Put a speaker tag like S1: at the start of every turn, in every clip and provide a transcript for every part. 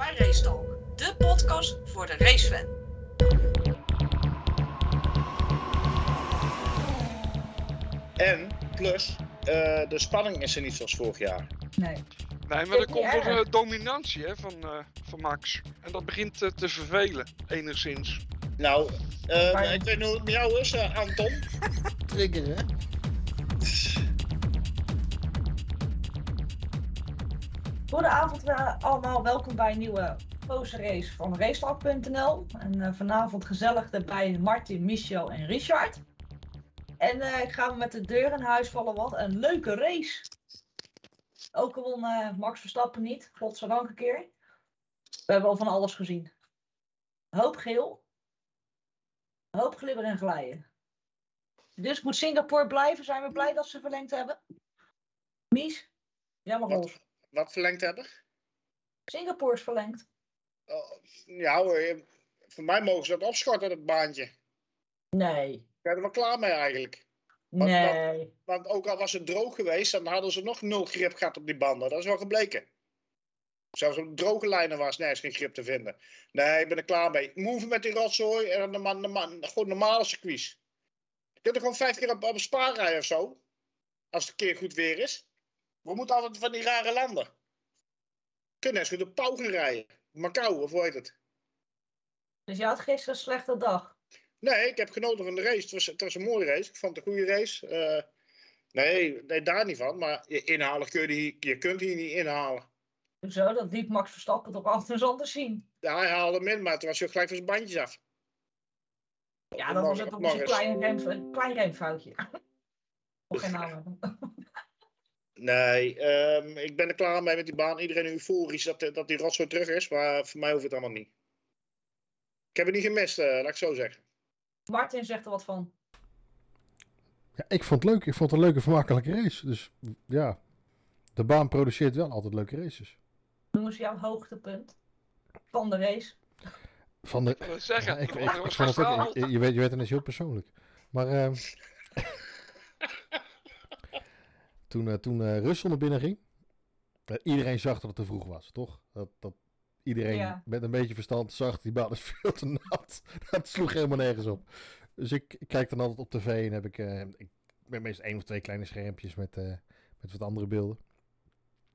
S1: bij Race Talk, de podcast voor de racefan.
S2: En plus, eh, de spanning is er niet zoals vorig jaar.
S3: Nee.
S4: Nee, maar er komt
S3: Ja.
S4: nog eh, dominantie hè, van, eh, van Max. En dat begint te vervelen, enigszins.
S2: Nou, eh,
S3: Maar-
S2: ik weet niet hoe het met jou is, Anton.
S3: Goedenavond eh, allemaal, welkom bij een nieuwe race van racetalk.nl. En eh, vanavond gezellig erbij Martin, Michel en Richard. En eh, ik ga met de deur in huis vallen, wat een leuke race. Ook al won Max Verstappen niet, godzijdank een keer. We hebben al van alles gezien. Hoop geel. Hoop glibber en glijden. Dus moet Singapore blijven, zijn we blij dat ze verlengd hebben. Mies, mag los.
S2: Wat, verlengd hebben?
S3: Singapore is verlengd.
S2: Oh, ja hoor, voor mij mogen ze dat opschorten, dat baantje.
S3: Nee.
S2: Ik ben er wel klaar mee eigenlijk. Wat-
S3: Nee.
S2: Want ook al was het droog geweest, dan hadden ze nog nul grip gehad op die banden. Dat is wel gebleken. Zelfs op droge lijnen was nergens geen grip te vinden. Nee, ik ben er klaar mee. Move met die rotzooi en dan gewoon normale circuits. Je kunt er gewoon vijf keer op, op een spa rijden of zo. Als het een keer goed weer is. We moeten altijd van die rare landen. Kunnen eens goed op Pau gaan rijden. Macau, of hoe heet het?
S3: Dus je had gisteren een slechte dag.
S2: Nee, ik heb genoten van de race. Het was, het was een mooie race. Ik vond het een goede race. Eh, nee, nee, daar niet van. Maar je inhalen kun je, hier, je kunt hier niet inhalen.
S3: Zo, dat liet Max Verstappen toch eens anders zien.
S2: Ja, hij haalde hem in, maar toen was hij ook gelijk van zijn bandjes af.
S3: Ja, dan was het eens een klein, rem, een klein remfoutje. Geen naam.
S2: Nee, ehm, ik ben er klaar mee met die baan. Iedereen euforisch dat, dat die rotzooi terug is. Maar voor mij hoeft het allemaal niet. Ik heb het niet gemist, eh, laat ik zo zeggen.
S3: Martin zegt er wat van.
S5: Ja, ik vond het leuk. Ik vond het een leuke, vermakelijke race. Dus ja, de baan produceert wel altijd leuke races.
S3: Noem eens jouw hoogtepunt van de race.
S5: Van de,
S4: Ik zeggen,
S5: ja, ik, ik, ik
S4: was
S5: vond
S4: geen
S5: het ook,
S4: verhaal.
S5: je, je weet, je weet, het is heel persoonlijk. Maar ehm, toen, eh, toen eh, Russell naar binnen ging, eh, iedereen zag dat het te vroeg was, toch? Dat, dat iedereen
S3: Ja.
S5: met een beetje verstand zag, die baan is veel te nat. dat sloeg helemaal nergens op. Dus ik, ik kijk dan altijd op tv en heb ik, eh, ik ben meestal één of twee kleine schermpjes met, met wat andere beelden.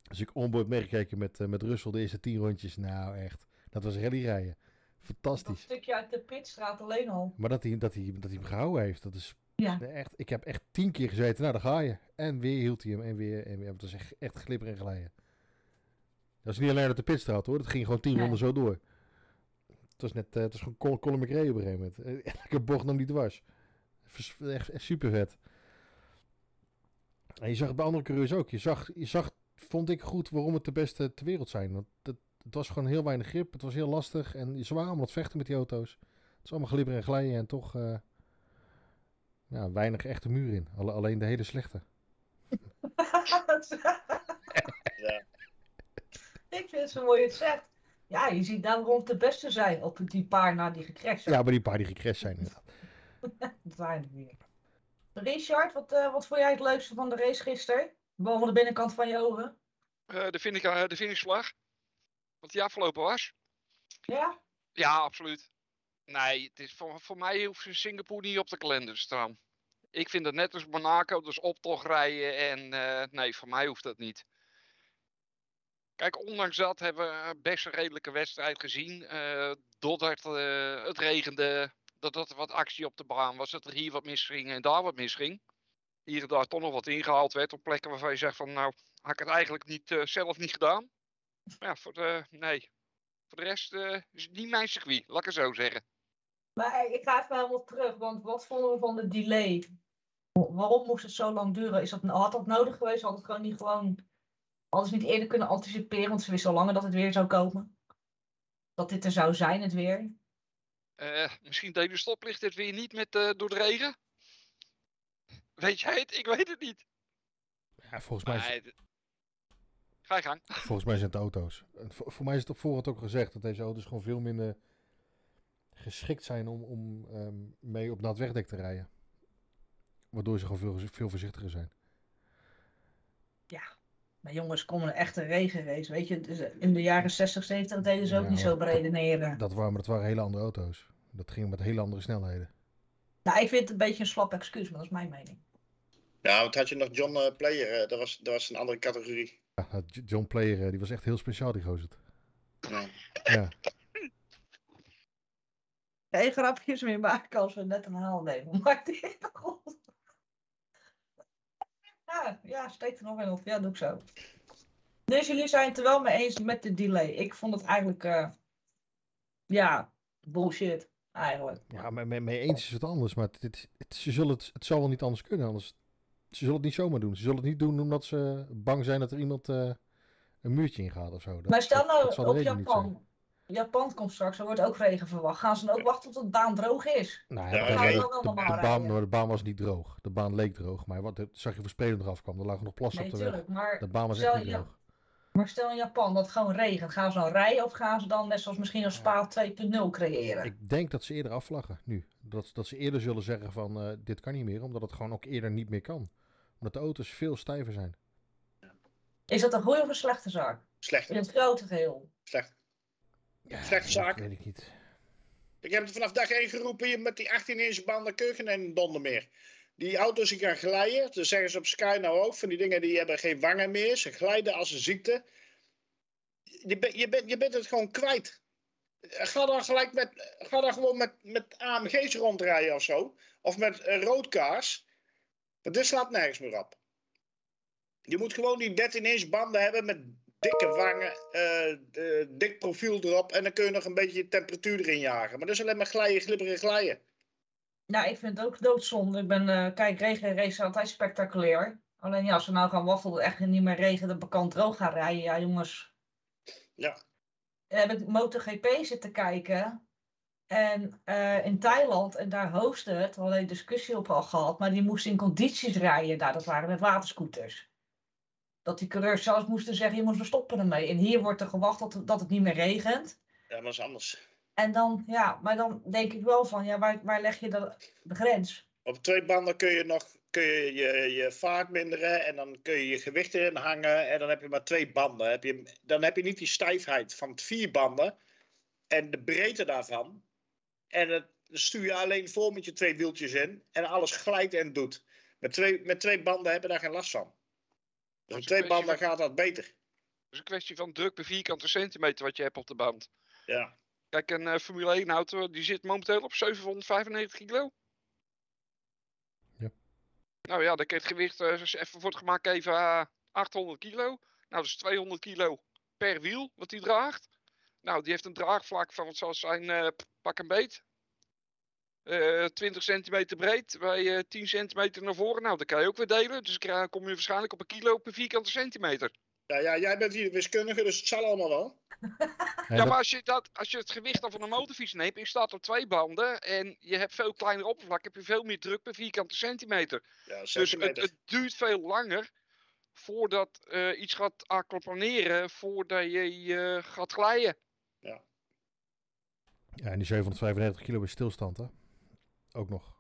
S5: Dus ik onboard meegekeken met, eh, met Russell de eerste tien rondjes. Nou echt, dat was rallyrijden.
S3: Dat
S5: Fantastisch.
S3: stukje uit de pitstraat alleen al.
S5: Maar dat hij, dat, hij, dat hij hem gehouden heeft, dat is
S3: Ja.
S5: echt. Ik heb echt tien keer gezeten, nou daar ga je. En weer hield hij hem en weer. En weer. Het was echt, echt glibber en glijden. Dat is niet alleen uit de pitstraat hoor, dat ging gewoon tien
S3: Nee.
S5: ronden zo door. Het was net, eh, het was gewoon Colin, Colin McRae op een gegeven moment. Eh, Elke bocht nam niet dwars. Echt, echt super vet. En je zag het bij andere coureurs ook. Je zag, je zag, vond ik goed waarom het de beste ter wereld zijn. Want het, het was gewoon heel weinig grip. Het was heel lastig. En ze waren allemaal aan het vechten met die auto's. Het is allemaal glibber en glijden en toch eh, ja, weinig echte muur in. Alle- alleen de hele slechte.
S2: Ja.
S3: Ik vind het zo mooi het zegt. Ja, je ziet daar waarom het de beste zijn op die paar na die gecrashed zijn.
S5: Ja, maar die paar die gecrashed zijn. inderdaad.
S3: Dat waren er weer. Richard, wat, eh, wat vond jij het leukste van de race gisteren? Boven de binnenkant van je ogen.
S4: Eh, de, finish, eh, de finishvlag. Wat die afgelopen was.
S3: Ja?
S4: Ja, absoluut. Nee, het is voor, voor mij hoeft Singapore niet op de kalender te staan. Ik vind het net als Monaco, dus optocht rijden en eh, nee, voor mij hoeft dat niet. Kijk, ondanks dat hebben we best een redelijke wedstrijd gezien. eh doordat eh, het regende, doordat er wat actie op de baan was, dat er hier wat misging en daar wat misging. Hier en daar toch nog wat ingehaald werd op plekken waarvan je zegt van nou, had ik het eigenlijk niet, zelf niet gedaan. Maar ja, voor de, nee, voor de rest is het niet mijn circuit, laat ik het zo zeggen.
S3: Maar ik ga even helemaal terug, want wat vonden we van de delay? Waarom moest het zo lang duren? Is dat, had dat nodig geweest? Had het gewoon niet gewoon... Hadden ze niet eerder kunnen anticiperen, want ze wisten al langer dat het weer zou komen? Dat dit er zou zijn, het weer?
S4: Eh, misschien deed de stoplicht het weer niet met, eh, door de regen. Weet jij het? Ik weet het niet.
S5: Ja, volgens, mij is,
S4: Nee, d- Ga je gang.
S5: volgens mij zijn het auto's. En voor, voor mij is het op voorhand ook gezegd dat deze auto's gewoon veel minder geschikt zijn om, om ehm, mee op nat wegdek te rijden. Waardoor ze gewoon veel, veel voorzichtiger zijn.
S3: Maar jongens, kom een echte regenrace, weet je. Dus in de jaren 60, 70 deden ze ook
S5: Ja,
S3: niet zo
S5: maar-
S3: beredeneren.
S5: Dat waren, maar dat waren hele andere auto's. Dat ging met hele andere snelheden.
S3: Nou, ik vind het een beetje een slap excuus, maar dat is mijn mening.
S2: Ja, want had je nog John eh, Player, eh, dat, was, dat was een andere categorie.
S5: Ja, John Player, eh, die was echt heel speciaal, die gozer.
S2: Ja.
S5: Ja,
S3: Geen grapjes meer maken als we net een haal nemen. Maar. Ja, ja, steek er nog in op. Ja, doe ik zo. Dus jullie zijn het er wel mee eens met de delay. Ik vond het eigenlijk, eh, ja, bullshit. Eigenlijk.
S5: ja maar mee, mee eens is het anders. Maar het, ze zullen het, het zal wel niet anders kunnen. Anders, ze zullen het niet zomaar doen. Ze zullen het niet doen omdat ze bang zijn dat er iemand eh, een muurtje ingaat of zo. Dat-
S3: Maar stel nou
S5: dat
S3: op. Japan. Japan komt straks, er wordt ook regen verwacht. Gaan ze dan ook wachten tot de baan droog is?
S5: Nou,
S2: Ja, we
S5: de-
S3: wel
S5: de- baan, de baan was niet droog. De baan leek droog. Maar wat zag je voor spelen eraf kwam. Er lagen nog plassen
S3: Nee,
S5: op de weg.
S3: Maar
S5: De baan was echt niet
S3: ja,
S5: droog.
S3: maar stel in Japan dat het gewoon regent. Gaan ze dan rijden of gaan ze dan net zoals misschien een Spa 2.0 creëren?
S5: Ik denk dat ze eerder afvlaggen nu. Dat, dat ze eerder zullen zeggen van eh, dit kan niet meer. Omdat het gewoon ook eerder niet meer kan. Omdat de auto's veel stijver zijn.
S3: Is dat een goede of een slechte zaak?
S2: Slecht,
S3: In het grote geheel.
S2: slecht.
S5: Ja, weet ik niet.
S2: Ik heb het vanaf dag 1 geroepen hier met die 18 inch banden keuken en donder meer. Die auto's die gaan glijden, dat zeggen ze op Sky nou ook, van die dingen die hebben geen wangen meer. Ze glijden als een ziekte. Je, bent je, bent je bent het gewoon kwijt. Ga dan gelijk met, ga dan gewoon met, met AMG's rondrijden of zo. Of met eh, roodkaars. Want dit slaat nergens meer op. Je moet gewoon die 13 inch banden hebben met dikke wangen, eh, dik profiel erop. En dan kun je nog een beetje temperatuur erin jagen. Maar dat is alleen maar glijden, glibberen, glijden.
S3: Nou, ik vind het ook doodzonde. Ik ben, eh, kijk, regen race is altijd spectaculair. Alleen ja, als we nou gaan wachten dat het echt niet meer regen, dat bekant droog gaan rijden. Ja, jongens.
S2: Ja.
S3: En heb ik MotoGP zitten kijken. En eh, in Thailand, en daar hostte het, we hadden een discussie op al gehad, maar die moesten in condities rijden daar. Dat waren met waterscooters. Dat die coureurs zelfs moesten zeggen, je moet we stoppen ermee. En hier wordt er gewacht dat, dat het niet meer regent.
S2: Ja, maar dat is anders.
S3: En dan, ja, maar dan denk ik wel van, ja, waar, waar leg je de, de grens?
S2: Op twee banden kun je nog kun je, je, je vaart minderen en dan kun je je gewicht erin hangen. En dan heb je maar twee banden. Heb je, dan heb je niet die stijfheid van het vier banden en de breedte daarvan. En het, dan stuur je alleen voor met je twee wieltjes in en alles glijdt en doet. Met twee, met twee banden heb je daar geen last van.
S4: Een
S2: twee banden
S4: van-
S2: gaat dat beter.
S4: Het is een kwestie van druk per vierkante centimeter wat je hebt op de band.
S2: Ja.
S4: Kijk, een eh, Formule 1 auto die zit momenteel op 795 kilo.
S5: Ja.
S4: Nou ja, dan kan het gewicht eh, dus even wordt gemaakt even eh, 800 kilo. Nou, dat is 200 kilo per wiel wat hij draagt. Nou, die heeft een draagvlak van wat zal het zijn, eh, pak een beet. Eh 20 centimeter breed, bij eh 10 centimeter naar voren. Nou, dan kan je ook weer delen. Dus dan krijg- kom je waarschijnlijk op een kilo per vierkante centimeter.
S2: Ja, ja, jij bent hier wiskundige, dus het zal allemaal wel.
S4: Ja,
S5: dat-
S4: maar als je, dat, als je het gewicht dan van een motorfiets neemt je staat op twee banden en je hebt veel kleiner oppervlak, heb je veel meer druk per vierkante centimeter.
S2: Ja,
S4: Dus het, het duurt veel langer voordat eh, iets gaat aquaplaneren, voordat je eh, gaat glijden.
S5: Ja, en die 795 kilo is stilstand, hè? Ook nog.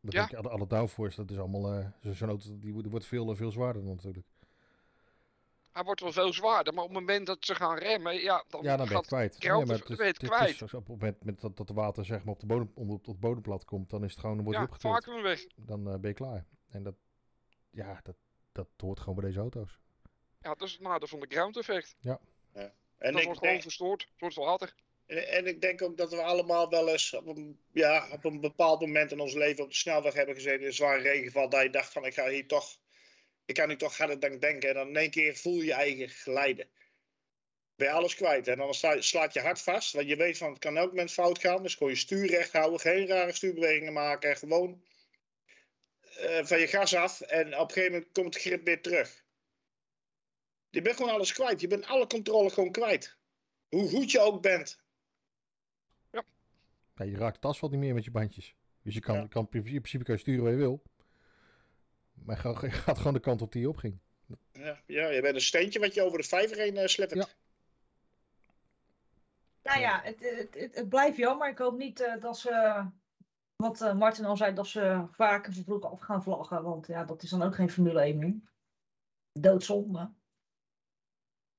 S5: Dat
S4: Ja.
S5: denk ik, alle, alle downforce, dat is allemaal... eh, zo- Zo'n auto, die, wordt- wordt veel, eh, veel zwaarder dan natuurlijk.
S4: Hij wordt wel veel zwaarder, maar op het moment dat ze gaan remmen, ja, dan,
S5: Ja, dan ben je het kwijt.
S4: kracht
S5: maar
S4: je het kwijt.
S5: op het moment met dat, dat de water zeg maar, op, de bodem, onder, op het bodemplat komt, dan is het gewoon, dan wordt
S4: ja,
S5: opgetild.
S4: weg.
S5: Dan eh, ben je klaar. En dat, ja, dat, dat hoort gewoon bij deze auto's.
S4: Ja, dat is het nadeel van de ground effect.
S2: En
S4: dat
S2: ik
S4: wordt gewoon
S2: denk,
S4: verstoord, het wordt water.
S2: En, en ik denk ook dat we allemaal wel eens op een, ja, op een bepaald moment in ons leven op de snelweg hebben gezeten in zware regenval. Dat je dacht van ik ga hier toch, ik kan nu toch harder dan denken. En dan in één keer voel je je eigen glijden. Ben je alles kwijt. En dan sla- slaat je hart vast. Want je weet van het kan elk moment fout gaan. Dus gewoon je stuur recht houden. Geen rare stuurbewegingen maken. En gewoon eh, van je gas af. En op een gegeven moment komt het grip weer terug. Je bent gewoon alles kwijt. Je bent alle controle gewoon kwijt. Hoe goed je ook bent.
S5: Ja, je raakt het asfalt niet meer met je bandjes. Dus je kan,
S2: Ja.
S5: kan in principe kan je sturen waar je wil. Maar je gaat- gewoon de kant op die je opging.
S2: Ja, ja, je bent een steentje wat je over de vijver heen eh slippert.
S5: Ja.
S3: Nou ja, het, het, het, het blijft jammer. Ik hoop niet eh, dat ze, wat eh, Martin al zei, dat ze vaker vroeg af gaan vlaggen. Want ja, dat is dan ook geen Formule 1 meer. Doodzonde.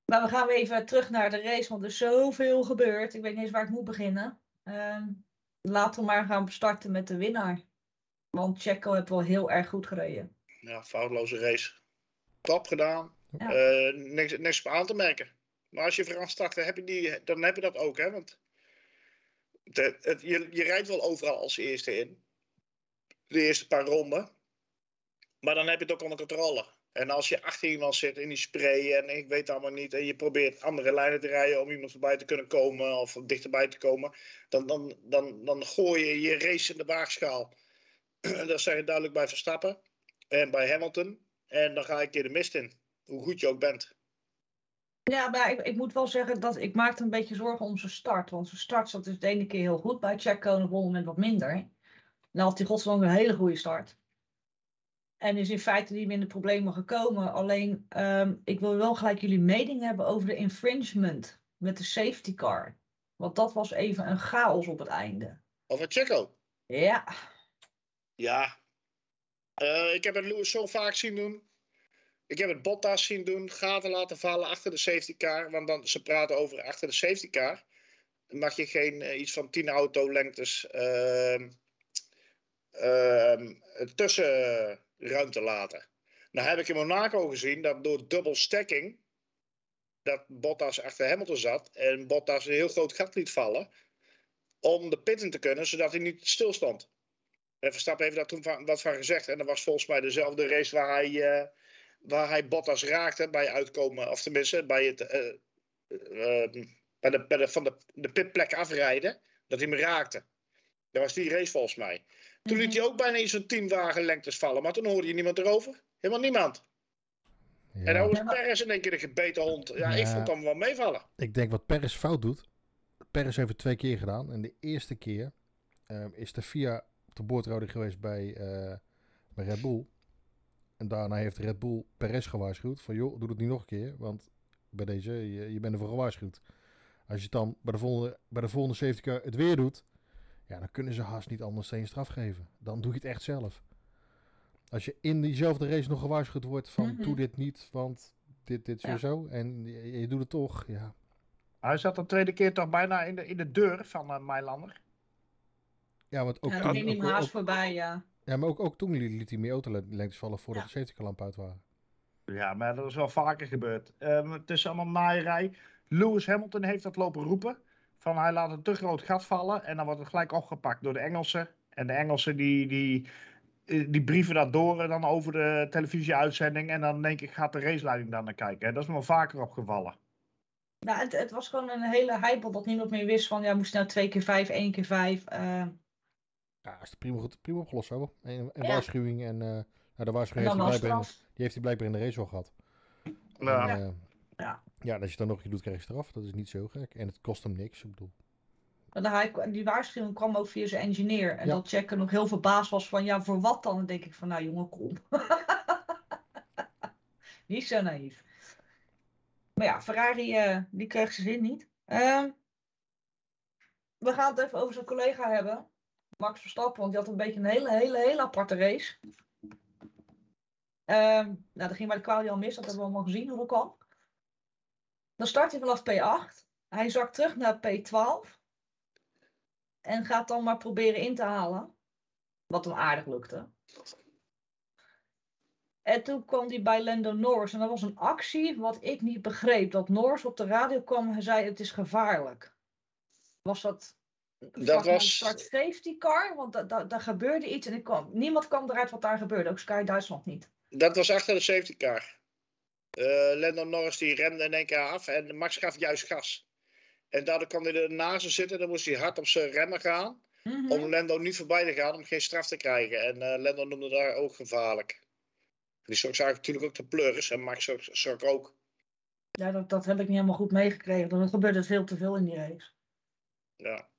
S3: Maar we gaan weer even terug naar de race, want er is zoveel gebeurd. Ik weet niet eens waar ik moet beginnen. Ehm, laten we maar gaan starten met de winnaar. Want Checo heeft wel heel erg goed gereden.
S2: Ja, foutloze race. Top gedaan.
S3: Ja.
S2: Eh, niks, niks op aan te merken. Maar als je vooraan start, dan heb je, die, dan heb je dat ook, hè? Want de, het, je, je rijdt wel overal als eerste in. De eerste paar ronden. Maar dan heb je het ook onder controle. En als je achter iemand zit in die spray en ik weet allemaal niet. En je probeert andere lijnen te rijden om iemand voorbij te kunnen komen of dichterbij te komen. Dan, dan, dan, dan gooi je je race in de waagschaal. dat zeg je duidelijk bij Verstappen en bij Hamilton. En dan ga je een keer de mist in. Hoe goed je ook bent.
S3: Ja, maar ik, ik moet wel zeggen dat ik maakte een beetje zorgen om zijn start. Want zijn start zat dus de ene keer heel goed bij Checo en op een wat minder. Dan had hij godsdank een hele goede start. En is in feite niet meer in de problemen gekomen. Alleen, ehm, ik wil wel gelijk jullie mening hebben over de infringement met de safety car. Want dat was even een chaos op het einde.
S2: Over Checo.
S3: Ja,
S2: Ja. Eh, ik heb het Lewis zo vaak zien doen. Ik heb het Bottas zien doen. Gaten laten vallen achter de safety car. Want dan, ze praten over achter de safety car. Dan mag je geen eh, iets van 10 autolengtes ehm ehm, tussenruimte laten. Nou heb ik in Monaco gezien dat door dubbel stacking. Dat Bottas achter Hamilton zat. En Bottas een heel groot gat liet vallen. Om de pit in te kunnen, zodat hij niet stilstond. En Verstappen heeft daar toen wat van gezegd. En dat was volgens mij dezelfde race waar hij, eh, waar hij Bottas raakte bij uitkomen. Of tenminste, bij het, eh, eh, bij de, bij de, van de, de pitplek afrijden. Dat hij me raakte. Dat was die race volgens mij. Toen liet hij ook bijna in zo'n teamwagen lengtes vallen. Maar toen hoorde je niemand erover. Helemaal niemand.
S5: Ja.
S2: En dan was Perez in één keer een gebeten hond. Ja, ik vond hem wel meevallen.
S5: Ik denk wat Perez fout doet. Perez heeft het twee keer gedaan. En de eerste keer ehm, is de FIA te boordhouding geweest bij, eh, bij Red Bull. En daarna heeft Red Bull Perez gewaarschuwd. Van joh, doe het niet nog een keer. Want bij deze, je, je bent ervoor gewaarschuwd. Als je het dan bij de volgende, bij de volgende safety car het weer doet. Ja, dan kunnen ze haast niet anders dan je straf geven. Dan doe je het echt zelf. Als je in diezelfde race nog gewaarschuwd wordt van
S3: Mhm.
S5: doe dit niet, want dit, dit, zo,
S3: Ja.
S5: zo. En je, je doet het toch, ja.
S2: Hij zat de tweede keer toch bijna in de, in de deur van uh, Mailander.
S5: Ja, want ook
S3: ja
S5: toen,
S3: ging hem haast voorbij, ja.
S5: ja, maar ook, ook toen liet, liet hij meer autolengtes vallen voordat
S3: Ja.
S5: de safety uit waren.
S2: Ja, maar dat is wel vaker gebeurd. Ehm, het is allemaal naaierij. Lewis Hamilton heeft dat lopen roepen. Van hij laat een te groot gat vallen. En dan wordt het gelijk opgepakt door de Engelsen. En de Engelsen die, die, eh, die brieven dat door en dan over de televisieuitzending. En dan denk ik, gaat de raceleiding daar naar kijken. hè. Dat is me wel vaker opgevallen.
S3: Nou, het, het was gewoon een hele hype dat niemand meer wist van, ja, moest nou twee keer vijf, één keer vijf. eh,
S5: Ja, is het prima, goed, prima opgelost zo. En, en
S3: Ja.
S5: waarschuwing en eh, nou, de waarschuwing heeft hij, blijkbaar in, die heeft hij blijkbaar in de race al gehad. En, eh,
S3: Ja.
S5: ja, en als je het dan nog een keer doet, krijg je straf. Dat is niet zo gek. En het kost hem niks, ik bedoel.
S3: En hij, die waarschuwing kwam ook via zijn engineer. En
S5: Ja.
S3: dat Checker nog heel verbaasd was van, ja, voor wat dan? Dan denk ik van, nou jongen, kom. niet zo naïef. Maar ja, Ferrari, eh, die kreeg zijn zin niet. Ehm, we gaan het even over zijn collega hebben. Max Verstappen, want die had een beetje een hele, hele, hele aparte race. Ehm, nou, dat ging bij de kwalie al mis, dat hebben we allemaal gezien hoe dat kwam. Dan start hij vanaf P8. Hij zakt terug naar P12. En gaat dan maar proberen in te halen. Wat hem aardig lukte. En toen kwam hij bij Lando Norris. En dat was een actie wat ik niet begreep. Dat Norris op de radio kwam en zei het is gevaarlijk. Was dat... de
S2: was-
S3: Start safety car? Want da- da- daar gebeurde iets en ik kwam, niemand kwam eruit wat daar gebeurde. Ook Sky Duitsland niet.
S2: Dat was achter de safety car. Eh Lando Norris die remde in één keer af en Max gaf juist gas. En daardoor kwam hij ernaast zitten. Dan moest hij hard op zijn remmen gaan.
S3: Mhm.
S2: Om Lando niet voorbij te gaan, om geen straf te krijgen. En eh Lando noemde daar ook gevaarlijk. Die zag zag natuurlijk ook de pleurs en Max zag, zag ook.
S3: Ja, dat, dat heb ik niet helemaal goed meegekregen. want Er gebeurde veel te veel in die race.
S2: Ja.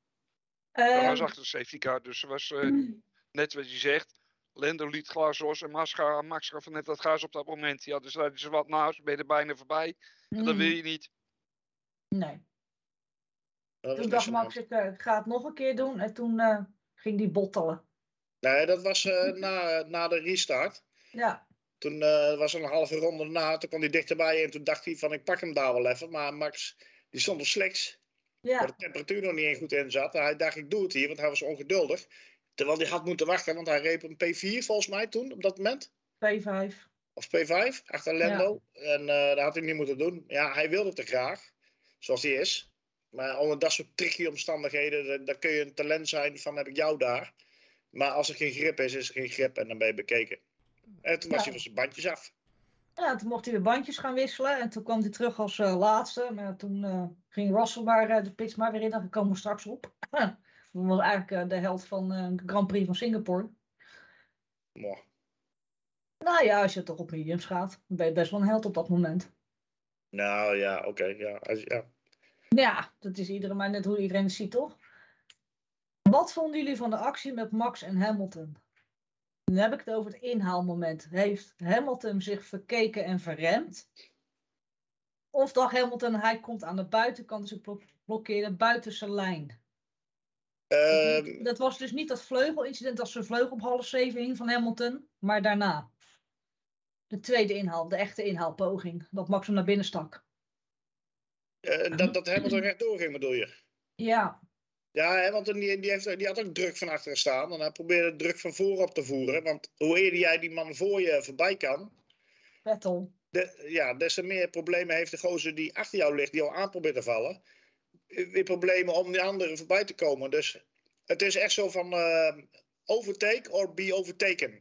S4: Hij
S3: Ehm,
S4: was achter de safety car, dus er was eh, net wat je zegt. Lendo liet glas los en Max, ga- Max gaf net dat gas op dat moment. Ja, dus rijden ze wat naast, ben je er bijna voorbij. En dat wil je niet.
S3: Nee.
S2: Dat
S3: Toen dacht Max, ik eh, ik ga het nog een keer doen. En toen eh, ging die bottelen.
S2: Nee, dat was eh, na, na de restart.
S3: Ja.
S2: Toen eh, was er een halve ronde na, toen kwam hij dichterbij en toen dacht hij van ik pak hem daar wel even. Maar Max, die stond op slechts, waar
S3: Ja,
S2: de temperatuur nog niet eens goed in zat. Hij dacht ik doe het hier, want hij was ongeduldig. Terwijl hij had moeten wachten, want hij reep een P4 volgens mij toen, op dat moment.
S3: P5.
S2: Of P5, achter Lendo. En eh, dat had hij niet moeten doen. Ja, hij wilde te graag, zoals hij is. Maar onder dat soort tricky omstandigheden, dan- kun je een talent zijn van heb ik jou daar. Maar als er geen grip is, is er geen grip en dan ben je bekeken. En toen was
S3: Ja.
S2: hij van zijn bandjes af.
S3: Ja, toen mocht hij weer bandjes gaan wisselen. En toen kwam hij terug als eh, laatste. Maar toen eh, ging Russell maar de pits maar weer in. Daar komen we straks op. Was eigenlijk eh, de held van eh, de Grand Prix van Singapore.
S2: Mooi.
S3: Nou ja, als je toch op mediums gaat, ben je best wel een held op dat moment.
S2: Nou ja, oké. ja, als- ja.
S3: Ja, dat is iedereen maar net hoe iedereen het ziet, toch? Wat vonden jullie van de actie met Max en Hamilton? Dan heb ik het over het inhaalmoment. Heeft Hamilton zich verkeken en verremd? Of dacht Hamilton, hij komt aan de buitenkant, dus ik blok- blokkeerde buiten zijn lijn?
S2: Ehm,
S3: dat was dus niet dat vleugelincident als zijn vleugel op half zeven hing van Hamilton, maar daarna. De tweede inhaal, de echte inhaalpoging, dat Max hem naar binnen stak.
S2: eh, dat, dat Hamilton rechtdoor ging, bedoel je?
S3: Ja,
S2: Ja, hè, want die, die, heeft, die had ook druk van achteren staan. En hij probeerde druk van voorop te voeren. Want hoe eerder jij die man voor je voorbij kan,
S3: Vettel.
S2: de, ja, des te meer problemen heeft de gozer die achter jou ligt, die jou aan probeert te vallen. Weer problemen om die anderen voorbij te komen. Dus het is echt zo van eh, overtake or be overtaken.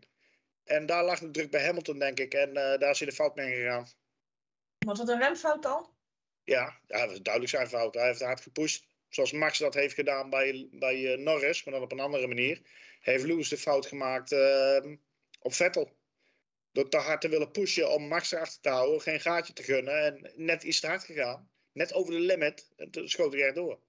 S2: En daar lag de druk bij Hamilton, denk ik. En eh, daar is hij de fout mee gegaan.
S3: Was het een remfout dan?
S2: Ja, ja, dat is duidelijk zijn fout. Hij heeft hard gepusht. Zoals Max dat heeft gedaan bij, bij eh, Norris, maar dan op een andere manier. Heeft Lewis de fout gemaakt eh, op Vettel. Door te hard te willen pushen om Max erachter te houden, geen gaatje te gunnen. En net iets te hard gegaan. Net over de limit. En toen schoot hij echt door.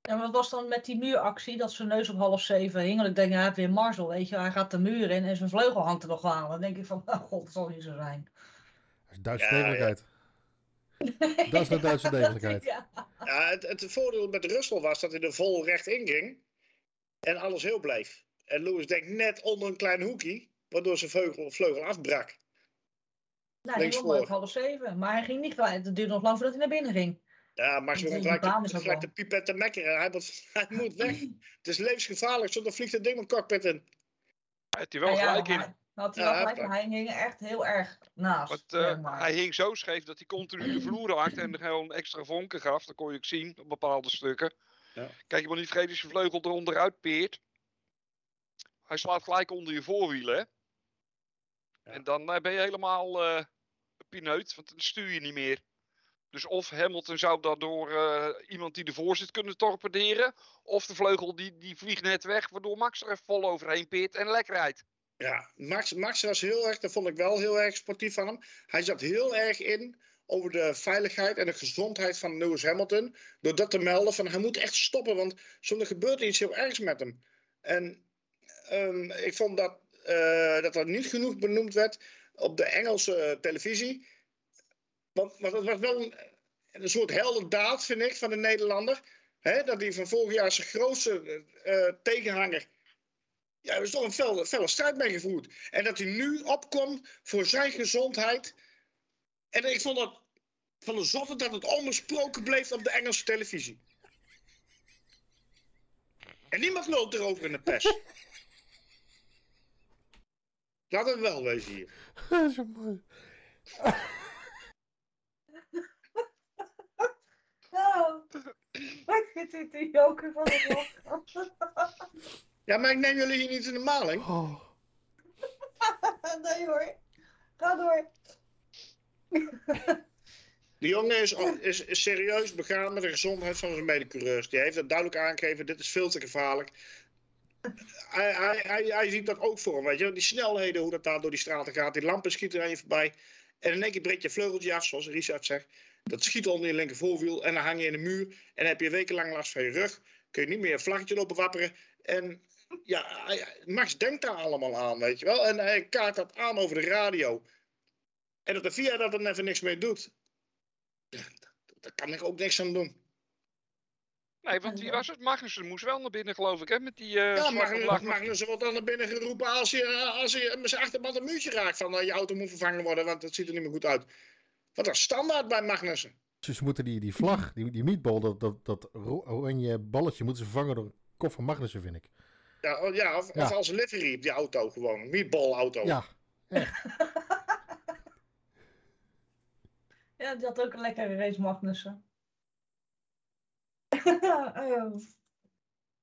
S3: En wat was dan met die muuractie, dat zijn neus op half zeven hing? Want ik denk, hij heeft weer Marcel, weet je, hij gaat de muur in en zijn vleugel hangt er nog aan. Dan denk ik van, oh god, dat zal niet zo zijn.
S5: Dat is Duitse
S2: Ja, ja.
S5: degelijkheid. Dat is de Duitse degelijkheid.
S3: Ja.
S2: Ja, het, het voordeel met Russell was dat hij er vol recht in ging. En alles heel bleef. En Lewis denkt net onder een klein hoekje, waardoor zijn vleugel, vleugel afbrak.
S3: Nou, die maar
S2: voor.
S3: half zeven. Maar hij ging niet gelijk. Het duurde nog lang voordat hij naar binnen ging.
S2: Ja, Max begon
S3: baan
S2: gelijk,
S3: ook
S2: gelijk
S3: wel-
S2: de pipet te mekkeren. Hij moet, hij moet weg. Het is levensgevaarlijk, zonder vliegt het ding mijn cockpit in.
S4: Hij heeft hij wel
S3: ja,
S4: gelijk in.
S3: hij- Had hij
S2: Ja,
S3: wel gelijk, maar hij hing echt heel erg naast.
S4: Want eh,
S3: zeg maar.
S4: hij hing zo scheef dat hij continu de vloer raakte en er gewoon extra vonken gaf. Dat kon je ook zien op bepaalde stukken.
S2: Ja.
S4: Kijk, je moet niet vergeten als je vleugel eronderuit peert. Hij slaat gelijk onder je voorwielen. En dan eh, ben je helemaal eh pineut, want dan stuur je niet meer. Dus of Hamilton zou daardoor eh, iemand die ervoor zit kunnen torpederen. Of de vleugel die, die vliegt net weg, waardoor Max er even vol overheen peert en lekker rijdt.
S2: Ja, Max, Max was heel erg, dat vond ik wel heel erg sportief van hem. Hij zat heel erg in over de veiligheid en de gezondheid van Lewis Hamilton. Door dat te melden van hij moet echt stoppen, want zonder gebeurt er iets heel ergs met hem. En ehm, ik vond dat, eh, dat er niet genoeg benoemd werd op de Engelse eh, televisie. Want, want het was wel een, een soort heldendaad, vind ik, van de Nederlander. Hè, dat hij van vorig jaar zijn grootste eh, tegenhanger ja, er is toch een felle, felle strijd mee gevoerd. En dat hij nu opkomt voor zijn gezondheid. En ik vond dat van de zotte dat het onbesproken bleef op de Engelse televisie. En niemand loopt erover in de pers. Laten we wel wezen hier.
S5: Dat is zo mooi.
S3: Nou, ik vind dit een joker van de.
S2: Ja, maar ik neem jullie hier niet in de maling.
S5: Oh.
S3: Nee hoor. Ga door.
S2: Die jongen is, is, is serieus begaan met de gezondheid van zijn medecoureurs. Die heeft het duidelijk aangegeven, dit is veel te gevaarlijk. Hij, ziet dat ook voor weet je. Die snelheden, hoe dat daar door die straten gaat. Die lampen schieten aan je voorbij. En in één keer breekt je vleugeltje af, zoals Richard zegt. Dat schiet onder je linker voorwiel en dan hang je in de muur. En dan heb je wekenlang last van je rug. Kun je niet meer een vlaggetje lopen wapperen. En ja, Max denkt daar allemaal aan, weet je wel. En hij kaart dat aan over de radio. En dat de VIA dat er even niks mee doet. Daar kan ik ook niks aan doen.
S4: Nee, want wie was het? Magnussen moest wel naar binnen, geloof ik, hè? Met die eh
S2: Ja,
S4: zwarte
S2: Magnus,
S4: vlag.
S2: Magnus wordt dan naar binnen geroepen als je, eh, als je met zijn achterband een muurtje raakt van eh, je auto moet vervangen worden, want het ziet er niet meer goed uit. Wat dat is standaard bij Magnussen.
S5: Dus ze moeten die, die vlag, die, die meatball, dat, dat, dat oranje balletje, moeten ze vervangen door een kop van Magnussen, vind ik.
S2: Ja, oh, ja, of,
S5: Ja.
S2: of als livery op die auto gewoon. Meatball auto.
S5: Ja,
S3: Ja, die had ook een lekkere race Magnussen. Ehm,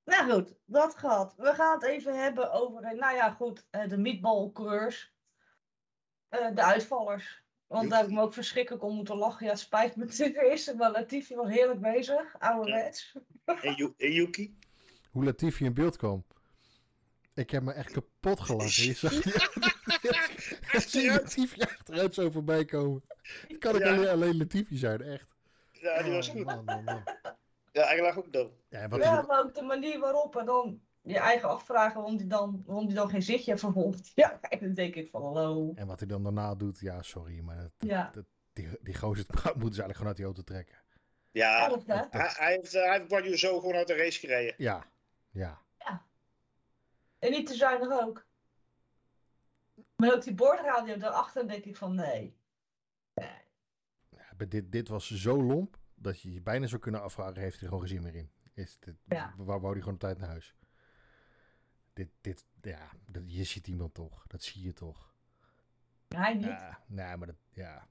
S3: nou goed, dat gehad. We gaan het even hebben over, eh, nou ja goed, eh, de meatball coureurs. Eh, de uitvallers. Want daar heb ik me ook verschrikkelijk om moeten lachen. Ja, het spijt me ten eerste, maar Latifi was heerlijk bezig. Ouderwets.
S2: En, Yu- en Yuki.
S5: hoe Latifi in beeld kwam. Ik heb me echt kapot gelachen. Je zag Latifi achteruit zo voorbij komen. Kan ik
S2: Ja.
S5: alleen, alleen Latifi zijn, echt.
S2: Ja, die was
S5: Oh,
S2: goed.
S5: man, man, man.
S2: Ja, lag ook dood.
S5: Ja, wat
S3: Ja, maar ook de manier waarop en dan je eigen afvragen waarom die dan, waarom die dan geen zitje heeft vervolgd. Ja, en dan denk ik van hallo.
S5: en wat hij dan daarna doet, ja, sorry, maar dat,
S3: Ja,
S5: die, die gozer moeten ze eigenlijk gewoon uit die auto trekken.
S2: Ja, hij, hij heeft, eh, hij heeft Guanyu zo gewoon uit de race gereden.
S5: Ja, ja.
S3: En niet te zuinig ook. Maar ook die bordradio daarachter denk ik van nee.
S5: ja maar dit, dit was zo lomp, dat je je bijna zou kunnen afvragen, heeft hij er gewoon gezien meer in? Is dit,
S3: Ja.
S5: Waar wou hij gewoon op tijd naar huis? Dit, dit, ja, dat, je ziet iemand toch, dat zie je toch.
S3: Hij niet.
S5: Ja, nee, maar dat, ja.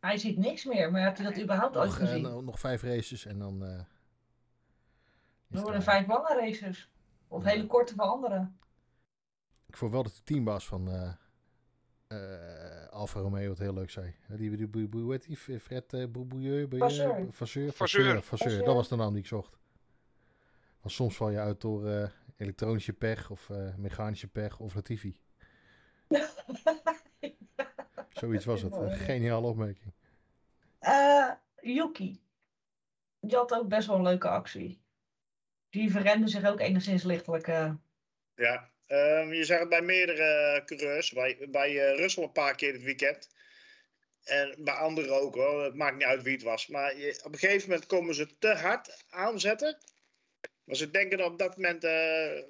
S3: Hij ziet niks meer, maar heeft hij dat überhaupt ooit
S5: Nog, eh,
S3: gezien?
S5: nog, nog vijf races en dan... eh
S3: Er
S5: het
S3: worden vijf lange races. Of
S5: Ja.
S3: hele korte voor anderen.
S5: Ik vond wel dat de teambaas van eh eh, Alfa Romeo het heel leuk zei. Die, die, die, hoe heet die? Fred uh, Boubouilleux?
S3: Vasseur.
S5: Vasseur.
S4: Vasseur.
S5: Vasseur. Dat was de naam die ik zocht. Want soms val je uit door eh, elektronische pech of eh, mechanische pech of Latifi. Zoiets was het. Een geniale opmerking.
S3: Eh, Yuki. Die had ook best wel een leuke actie. Die verrende zich ook enigszins lichtelijk. eh.
S2: Ja, ehm, je zag het bij meerdere coureurs. Bij, bij eh, Russell een paar keer dit weekend. En bij anderen ook hoor. Het maakt niet uit wie het was. Maar je, op een gegeven moment komen ze te hard aanzetten. Maar ze denken dat op dat moment, eh,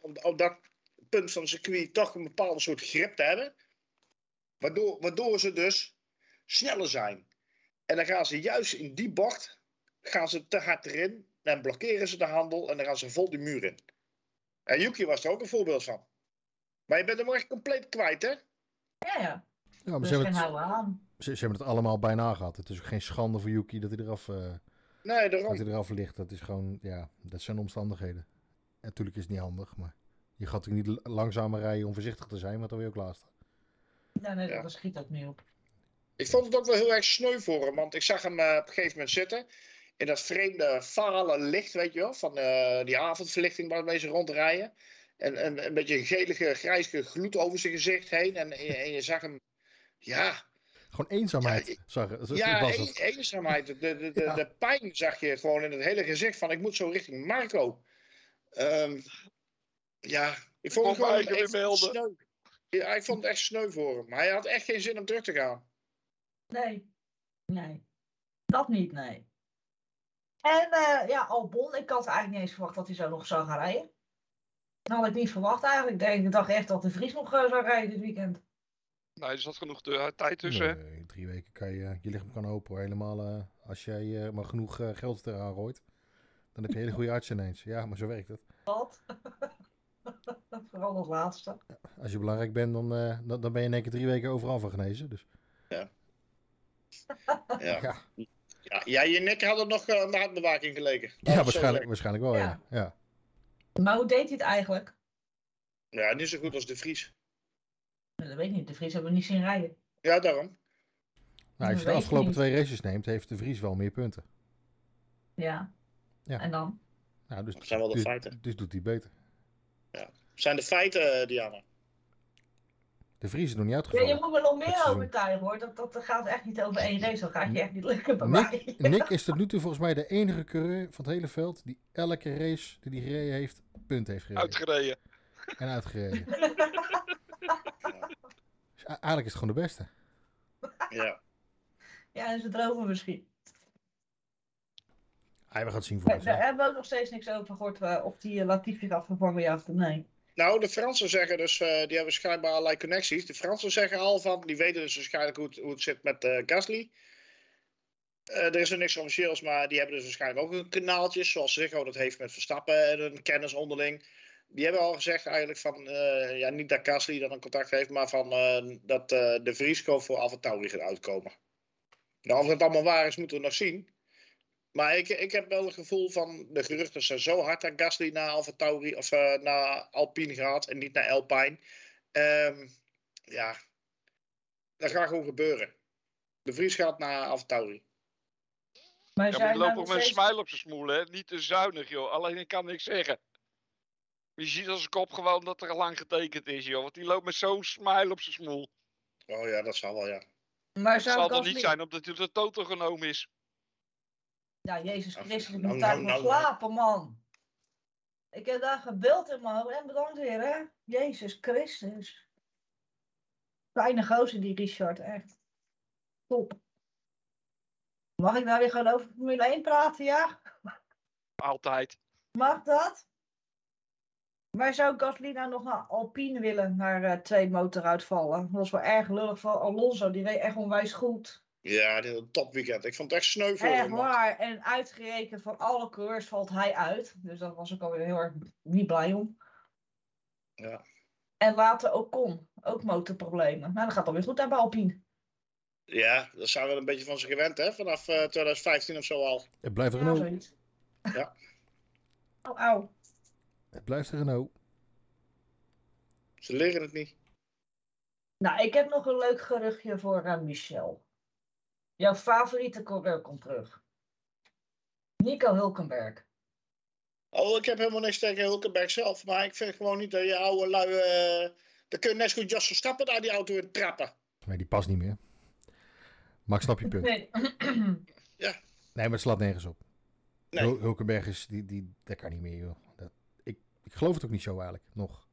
S2: op, op dat punt van het circuit, toch een bepaalde soort grip te hebben. Waardoor, waardoor ze dus sneller zijn. En dan gaan ze juist in die bocht, gaan ze te hard erin. En blokkeren ze de handel en dan gaan ze vol die muur in. En Yuki was er ook een voorbeeld van. Maar je bent hem echt compleet kwijt, hè?
S3: Ja, ja.
S5: Ja, maar
S3: Dus
S5: ze, hebben het,
S3: houden aan.
S5: ze, ze hebben het allemaal bijna gehad. Het is ook geen schande voor Yuki dat hij eraf, eh,
S2: Nee,
S5: dat hij eraf ligt. Dat is gewoon, ja, dat zijn omstandigheden. En natuurlijk is het niet handig, maar je gaat natuurlijk niet langzamer rijden om voorzichtig te zijn, want dan wil je ook laatste.
S3: Ja, nee,
S2: Ja.
S3: daar schiet ook niet op.
S2: Ik vond het ook wel heel erg sneu voor hem. Want ik zag hem eh, op een gegeven moment zitten. In dat vreemde fale licht, weet je wel. Van eh, die avondverlichting waarmee ze rondrijden. En, en een beetje een gelige, grijzige gloed over zijn gezicht heen. En, en, je- en je zag hem... Ja,
S5: Gewoon eenzaamheid,
S2: Ja,
S5: zag zo
S2: ja
S5: was
S2: een-
S5: het.
S2: eenzaamheid. De, de, de,
S5: Ja.
S2: de pijn zag je gewoon in het hele gezicht. Van ik moet zo richting Marco. Ehm, ja, ik vond het
S4: Kom
S2: gewoon echt
S4: melden.
S2: sneu. Ja, ik vond het echt sneu voor hem. Maar hij had echt geen zin om terug te gaan.
S3: Nee. Nee. Dat niet, nee. En eh, ja, Albon, ik had eigenlijk niet eens verwacht dat hij zo nog zou gaan rijden. Dat had ik niet verwacht eigenlijk. Ik dacht echt dat de Vries nog eh, zou rijden dit weekend.
S4: Nee, er zat genoeg de, tijd tussen.
S5: Nee, drie weken kan je je lichaam kan open hoor. Helemaal eh, als jij eh, maar genoeg eh, geld eraan gooit. Dan heb je een hele goede arts ineens. Ja, maar zo werkt het.
S3: Wat? Vooral als laatste.
S5: Als je belangrijk bent, dan, eh, dan, dan ben je in één keer drie weken overal van genezen. Dus
S2: Ja.
S5: ja,
S2: Ja, jij en ik hadden nog uh, naadbewaking geleken.
S5: ja
S2: Laten we het zo
S5: waarschijnlijk, waarschijnlijk wel, ja. ja.
S3: Maar hoe deed hij het eigenlijk?
S2: Ja, niet zo goed als de Vries.
S3: Dat weet ik niet. De Vries hebben we niet zien rijden.
S2: Ja, daarom.
S5: Nou, als je de afgelopen
S3: niet.
S5: twee races neemt, heeft de Vries wel meer punten.
S3: Ja.
S5: Ja.
S3: En dan?
S5: Nou, dus,
S2: Dat zijn wel de
S5: dus,
S2: feiten.
S5: Dus doet hij beter.
S2: Zijn de feiten, eh, Diana?
S5: De Vries is nog niet
S3: Ja,
S5: uitgevallen.
S3: je moet me nog meer overtuigen hoor. Dat, dat gaat echt niet over één race. Dat gaat je echt niet lukken bij
S5: Nick,
S3: mij.
S5: Nick is tot nu toe volgens mij de enige coureur van het hele veld die elke race die hij gereden heeft, punt heeft gereden.
S4: Uitgereden.
S5: En uitgereden. Dus eigenlijk is het gewoon de beste.
S2: Ja.
S3: Ja, en ze dromen misschien.
S5: Ah, we gaan het zien voor
S3: Daar
S5: ons.
S3: daar hebben we ook nog steeds niks over gehoord eh, of die eh, Latifi gaat vervangen, ja of nee.
S2: Nou, de Fransen zeggen dus, eh, die hebben schijnbaar allerlei connecties. De Fransen zeggen al van, die weten dus waarschijnlijk hoe het, zit met eh Gasly. Eh, er is er niks officieels, maar die hebben dus waarschijnlijk ook een kanaaltje, zoals Ziggo dat heeft met Verstappen en een kennis onderling. Die hebben al gezegd eigenlijk van, ja, niet dat Gasly dan een contact heeft, maar van dat de Vriesco voor Alfa gaat uitkomen. Nou, of dat allemaal waar is, moeten we nog zien. Maar ik, ik heb wel het gevoel van, de geruchten zijn zo hard dat Gasly naar Alfa Tauri of eh, naar Alpine gaat en niet naar Alpine. Ehm, ja, dat gaat gewoon gebeuren. De Vries gaat naar Alfa Tauri.
S3: Maar
S4: Ja, loopt ook
S3: nog
S4: met een smile op zijn smoel, hè? Niet te zuinig, joh. Alleen ik kan niks zeggen. Je ziet als een kop gewoon dat er lang getekend is, joh. Want die loopt met zo'n smile op zijn smoel.
S2: Oh ja, dat zal wel, ja.
S3: Maar
S4: Het
S3: zou
S4: zal toch
S3: Gasly...
S4: niet zijn omdat hij op de toto genomen is.
S3: Ja, Jezus Christus, ik
S2: nou,
S3: moet tijd
S2: nou,
S3: van
S2: nou, nou.
S3: slapen, man. Ik heb daar gebeeld in mijn hoofd. En bedankt weer, hè. Jezus Christus. Fijne gozer, die Richard, echt. Top. Mag ik nou weer gewoon over Formule 1 praten, ja?
S4: Altijd.
S3: Mag dat? Maar zou Gasly nou nog naar Alpine willen, naar eh, twee motoruitvallen? Dat is wel erg lullig voor Alonso, die reed echt onwijs goed.
S2: Ja, dit is een topweekend. Ik vond het echt sneu voor
S3: Echt waar. En uitgerekend van alle coureurs valt hij uit. Dus daar was ik alweer heel erg niet blij om.
S2: Ja.
S3: En later ook Ocon. Ook motorproblemen. Nou, dat gaat alweer goed daar bij Alpine.
S2: Ja, dat zijn we een beetje van ze gewend, hè? Vanaf eh, 2015 of zo al.
S5: Het blijft
S3: zoiets.
S2: Ja.
S3: Au, au.
S5: Het blijft Renault.
S2: Ze leren het niet.
S3: Nou, ik heb nog een leuk geruchtje voor eh, Michel. Jouw favoriete coureur komt terug. Nico Hulkenberg.
S2: Oh, ik heb helemaal niks tegen Hulkenberg zelf. Maar ik vind gewoon niet dat je oude lui... eh dan kun je net zo goed Jos Verstappen uit die auto in trappen.
S5: Nee, die past niet meer. Maar ik snap je punt.
S3: Nee.
S5: Nee, maar het slaat nergens op.
S2: Nee.
S5: Hul- Hulkenberg is, die, die, dat kan niet meer, joh. Dat, ik, ik geloof het ook niet zo eigenlijk, nog.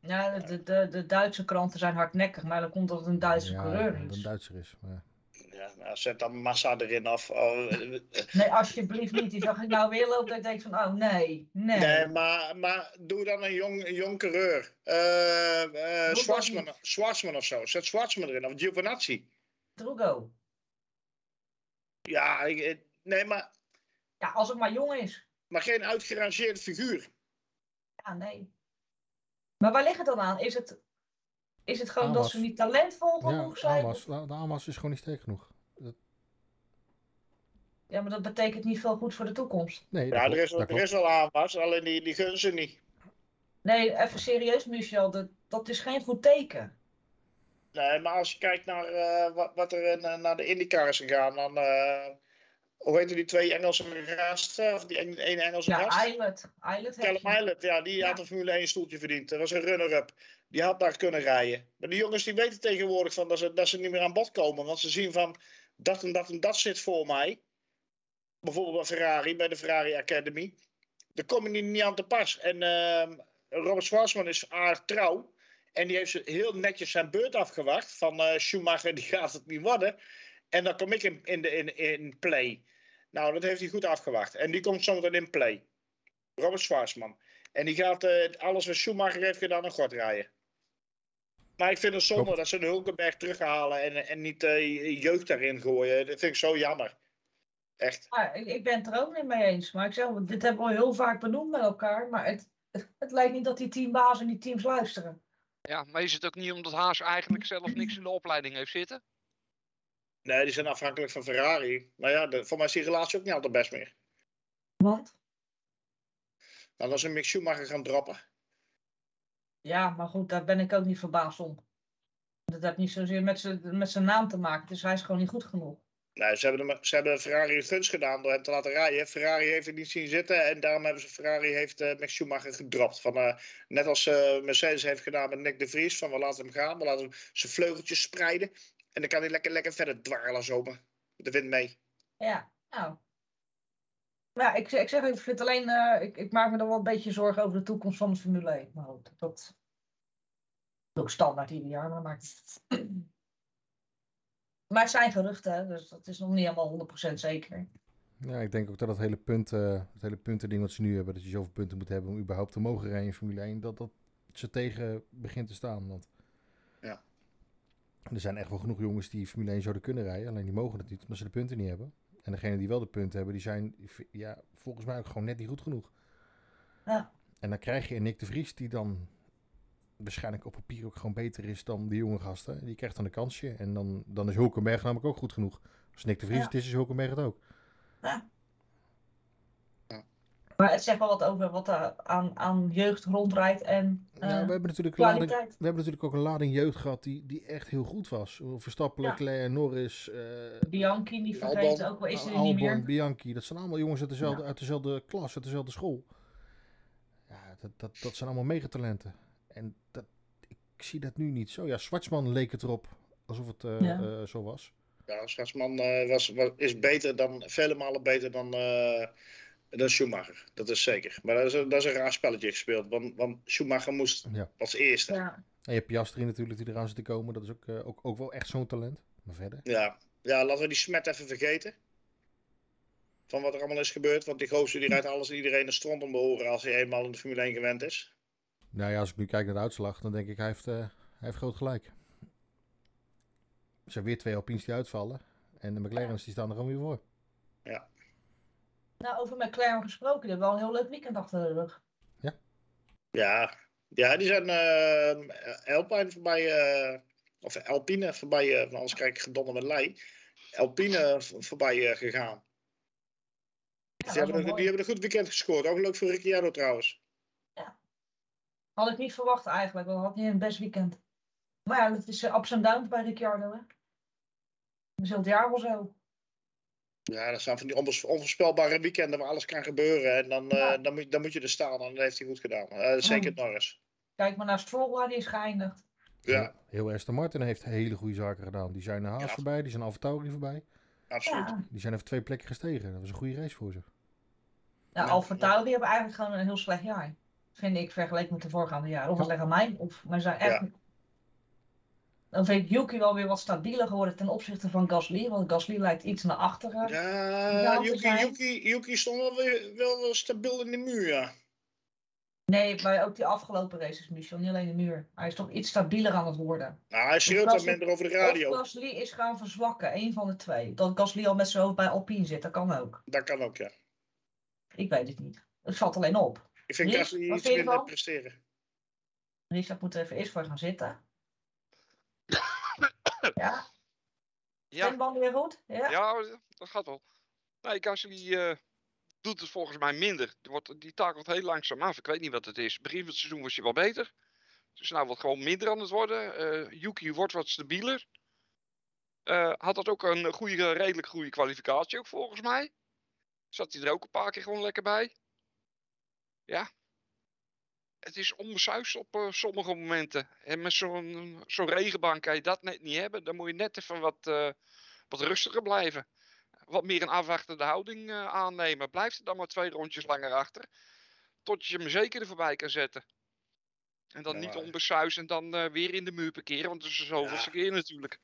S3: ja, de, de, de Duitse kranten zijn hardnekkig, maar dan komt dat het een Duitse
S5: ja,
S3: coureur
S5: dat
S3: is.
S5: een Duitser is. Maar,
S2: Ja, nou, zet dan massa erin af. Oh, eh,
S3: Nee, alsjeblieft niet. Die zag ik nou weer lopen dat ik denk van, oh nee, nee.
S2: Nee, maar, maar doe dan een jong, een jong coureur. Eh eh Schwarzman,
S3: niet.
S2: Schwarzman of zo. Zet Schwarzman erin. Of Giovinazzi.
S3: Drugo.
S2: Ja, ik, eh, nee, maar,
S3: Ja, als het maar jong is.
S2: maar geen uitgerangeerd figuur.
S3: Ja, nee. Maar waar ligt het dan aan? Is het, is het gewoon dat ze niet talentvol
S5: ja,
S3: genoeg zijn?
S5: Amas, de de Amas is gewoon niet sterk genoeg.
S3: Ja, maar dat betekent niet veel goed voor de toekomst.
S5: Nee, dat
S2: Ja, er is, wel-
S5: dat
S2: er is wel aanwas, alleen die, die gunnen ze niet.
S3: Nee, even serieus, Michel. Dat, dat is geen goed teken.
S2: Nee, maar als je kijkt naar eh, wat, wat er in, eh, naar de IndyCar is gegaan, dan... eh, hoe heet die twee Engelse gasten? Of die ene ene Engelse
S3: Ja,
S2: gast?
S3: Islet. Islet
S2: Callum. Islet, ja, die
S3: Ja.
S2: had een Formule 1 stoeltje verdiend. Dat was een runner-up. Die had daar kunnen rijden. Maar die jongens die weten tegenwoordig van dat, ze, dat ze niet meer aan bod komen. Want ze zien van dat en dat en dat zit voor mij. Bijvoorbeeld bij Ferrari, bij de Ferrari Academy. Daar kom je niet, aan te pas. En ehm, Robert Schwarzman is aardig trouw. En die heeft heel netjes zijn beurt afgewacht. Van eh, Schumacher, die gaat het niet worden. En dan kom ik in, in, de, in, in play. Nou, dat heeft hij goed afgewacht. En die komt zometeen in play. Robert Schwarzman. En die gaat eh, alles wat Schumacher heeft gedaan een god rijden. Maar ik vind het zonde
S5: Klopt.
S2: dat ze de Hulkenberg terughalen en, en niet eh, jeugd daarin gooien. Dat vind ik zo jammer. Echt.
S3: Maar ik, ik ben het er ook niet mee eens. Maar ik zeg, dit hebben we heel vaak benoemd met elkaar. Maar het, het, lijkt niet dat die teambazen en die teams luisteren.
S4: Ja, maar is het ook niet omdat Haas eigenlijk zelf niks in de opleiding heeft zitten?
S2: Nee, die zijn afhankelijk van Ferrari. Maar ja, de, voor mij is die relatie ook niet altijd best meer.
S3: Want?
S2: Nou, dan is een Mick Schumacher gaan droppen.
S3: Ja, maar goed, daar ben ik ook niet verbaasd om. Dat heeft niet zozeer met zijn met zijn naam te maken. Dus hij is gewoon niet goed genoeg.
S2: Nee, ze hebben, hem, ze hebben Ferrari een gunst gedaan door hem te laten rijden. Ferrari heeft het niet zien zitten en daarom hebben ze Ferrari heeft uh, Max Schumacher gedropt. Van, uh, net als uh, Mercedes heeft gedaan met Nick de Vries. Van we laten hem gaan, we laten hem zijn vleugeltjes spreiden. En dan kan hij lekker, lekker verder dwarrelen zomaar. De wind mee.
S3: Ja, nou. Ja, ik, ik zeg, ik vind alleen, uh, ik, ik maak me dan wel een beetje zorgen over de toekomst van de Formule 1. Maar goed, dat is ook standaard ieder jaar, maar maakt Maar het zijn geruchten, hè, dus dat is nog niet helemaal 100% zeker.
S5: Ja, ik denk ook dat het hele, punt, eh, het hele puntending wat ze nu hebben, dat je zoveel punten moet hebben om überhaupt te mogen rijden in Formule 1, dat dat ze tegen begint te staan. Want
S2: Ja.
S5: er zijn echt wel genoeg jongens die Formule 1 zouden kunnen rijden, alleen die mogen het niet omdat ze de punten niet hebben. En degenen die wel de punten hebben, die zijn ja, volgens mij ook gewoon net niet goed genoeg.
S3: Ja.
S5: En dan krijg je een Nick de Vries die dan waarschijnlijk op papier ook gewoon beter is dan die jonge gasten. Die krijgt dan een kansje en dan, dan is Hulkenberg namelijk ook goed genoeg. Als Nick de Vries
S3: Ja.
S5: het is, is Hulkenberg het ook.
S3: Maar het zegt wel wat over wat er aan, aan jeugd rondrijdt en eh,
S5: Ja, we hebben natuurlijk lading, we hebben natuurlijk ook een lading jeugd gehad die, die echt heel goed was. Verstappen,
S3: Ja.
S5: Leclerc, Norris, eh
S3: Bianchi niet
S2: Albon.
S3: vergeten, ook al is er niet meer.
S5: Bianchi. Dat zijn allemaal jongens uit dezelfde,
S3: Ja.
S5: uit dezelfde klas, uit dezelfde school. Ja, dat, dat, dat zijn allemaal megatalenten. En dat, ik zie dat nu niet zo. Ja, Zwartsman leek het erop alsof het eh,
S3: Ja.
S5: eh, zo was.
S2: Ja, Schatsman eh, was, was, is beter dan, vele malen beter dan, eh, dan Schumacher. Dat is zeker. Maar dat is, een- dat is een raar spelletje gespeeld. Want, want Schumacher moest
S5: Ja.
S2: als eerste. Ja.
S3: Ja.
S5: En je hebt Piastri natuurlijk die eraan zit te komen. Dat is ook, eh, ook, ook wel echt zo'n talent. Maar verder.
S2: Ja. laten we die smet even vergeten. Van wat er allemaal is gebeurd. Want die gozer die rijdt alles en iedereen een stront om de oren als hij eenmaal in de Formule 1 gewend is.
S5: Nou ja, als ik nu kijk naar de uitslag, dan denk ik hij heeft, eh, hij heeft groot gelijk. Er zijn weer twee Alpines die uitvallen. En de McLaren's die staan er gewoon weer voor.
S3: Nou, over McLaren gesproken, die hebben wel een heel leuk weekend achter de rug.
S2: Ja, ja die zijn eh Alpine voorbij, eh, of Alpine voorbij, eh, anders krijg ik gedonder met lei. Alpine voorbij eh, gegaan.
S3: Ja,
S2: die,
S3: dat
S2: hebben een, die hebben een goed weekend gescoord. Ook leuk voor Ricciardo trouwens.
S3: Had ik niet verwacht eigenlijk, want had hij een best weekend. Maar ja, het is ups en downs bij Ricciardo, hè. Dat is heel het jaar wel zo.
S2: Ja, dat zijn van die onvoors- onvoorspelbare weekenden waar alles kan gebeuren. En dan, eh, dan, moet, dan moet je er staan. En dat heeft hij goed gedaan. Eh, zeker
S3: Mm.
S2: Norris.
S3: Kijk maar naar Stroll, waar die is geëindigd.
S2: Ja,
S5: Heel Aston Martin heeft hele goede zaken gedaan. Die zijn naar Haas
S2: Ja.
S5: voorbij, die zijn AlphaTauri voorbij.
S2: absoluut.
S3: Ja,
S5: Die zijn even twee plekken gestegen. Dat was een goede race voor ze.
S3: nou,
S2: Ja.
S3: Alfa Tauri hebben eigenlijk gewoon een heel slecht jaar. Vind ik, vergeleken met de voorgaande jaren. Of het ligt aan mij, of maar ze zijn echt... Dan vind ik Yuki wel weer wat stabieler geworden ten opzichte van Gasly. Want Gasly lijkt iets naar achteren.
S2: Ja, Yuki. Yuki, Yuki stond wel weer wel stabiel in de muur, ja.
S3: Nee, maar ook die afgelopen races, Michel. Niet alleen de muur. Hij is toch iets stabieler aan het worden.
S2: Nou, hij schreeuwt
S3: Gasly-
S2: minder over de
S3: Of
S2: radio.
S3: Gasly is gaan verzwakken. Eén van de twee. Dat Gasly al met zijn hoofd bij Alpine zit. Dat kan ook.
S2: Dat kan ook, ja.
S3: Ik weet het niet. Het valt alleen op.
S2: Ik vind Gasly iets
S3: je
S2: minder presteren.
S3: Richard moet er even eerst voor gaan zitten. Ja,
S4: Ja,
S3: stembanden weer goed? Ja.
S4: ja, dat gaat wel. Nee, Gasly eh doet het volgens mij minder. Die, wordt, die takelt heel langzaam af. Ik weet niet wat het is. Begin van het seizoen was hij wel beter. Is nou wat gewoon minder aan het worden. Eh Yuki wordt wat stabieler. Eh, had dat ook een goede, redelijk goede kwalificatie ook volgens mij. Zat hij er ook een paar keer gewoon lekker bij. Ja. Het is onbesuisd op eh, sommige momenten. En met zo'n zo'n regenbaan kan je dat net niet hebben. Dan moet je net even wat, eh, wat rustiger blijven. Wat meer een afwachtende houding eh, aannemen. Blijf er dan maar twee rondjes langer achter. Tot je hem zeker er voorbij kan zetten. En dan
S2: Ja,
S4: niet onbesuisd en dan weer in de muur parkeren. Want dat is zoveelste keer natuurlijk.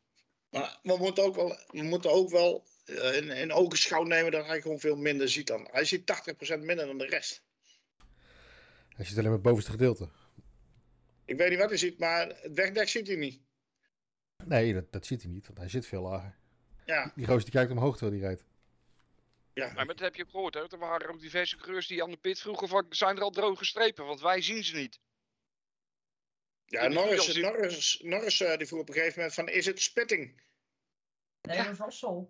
S2: Maar we moeten ook wel, we moeten ook wel in, in ogenschouw nemen dat hij gewoon veel minder ziet dan. Hij ziet 80% minder dan de rest.
S5: Hij zit alleen maar het bovenste gedeelte.
S2: Ik weet niet wat hij ziet, maar het wegdek ziet hij niet.
S5: Nee, dat, dat ziet hij niet, want hij zit veel lager.
S2: Ja,
S5: Die gozer die kijkt omhoog terwijl hij rijdt.
S2: ja.
S4: Maar dat heb je ook gehoord. Hè? Er waren ook diverse coureurs die aan de pit vroegen van zijn er al droge strepen. Want wij zien ze niet.
S2: ja
S4: die
S2: Norris, Norris, Norris eh, die vroeg op een gegeven moment van, is het spitting?
S3: Nee,
S4: Ja.
S3: dat was Russell.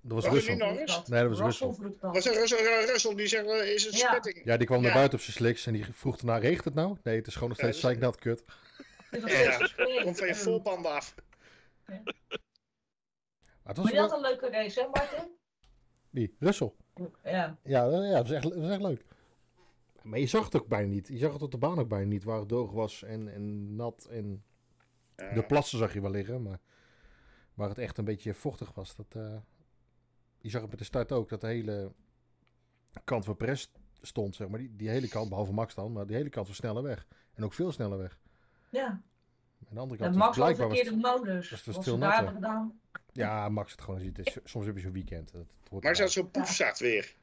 S5: Dat was
S2: Was
S5: Russell. Nee, dat was
S3: Russell. Dat.
S2: Was er Russell, Russell die zegt, eh, is het
S3: Ja.
S2: spitting?
S5: Ja, die kwam naar
S2: Ja.
S5: buiten op zijn slicks en die vroeg daarna, regent het nou? Nee, het is gewoon nog
S2: Ja,
S5: steeds
S2: dat is-
S5: zeiknat kut.
S2: Ja. Komt van je
S3: En-
S2: voorpanden af.
S5: Maar was
S3: Maar die had een leuke race, hè Martin?
S5: Wie? Russell.
S3: Ja.
S5: Ja, ja dat, was echt, dat was echt leuk. Maar je zag het ook bijna niet. Je zag het op de baan ook bijna niet, waar het droog was en, en nat. En
S2: Ja.
S5: de plassen zag je wel liggen, maar waar het echt een beetje vochtig was. Dat, eh, je zag het met de start ook, dat de hele kant waar Perez stond, zeg maar. Die, die hele kant, behalve Max dan, maar die hele kant was sneller weg. En ook veel sneller weg.
S3: Ja.
S5: En de andere
S3: En
S5: kant was
S3: Max had
S5: blijkbaar...
S3: een
S5: Was
S3: modus.
S5: was veel natter.
S3: gedaan.
S5: Ja, Max het gewoon ziet. Het is- Soms heb je zo'n weekend. Dat, dat hoort
S2: Maar
S5: erbij.
S2: zo'n poefstart weer?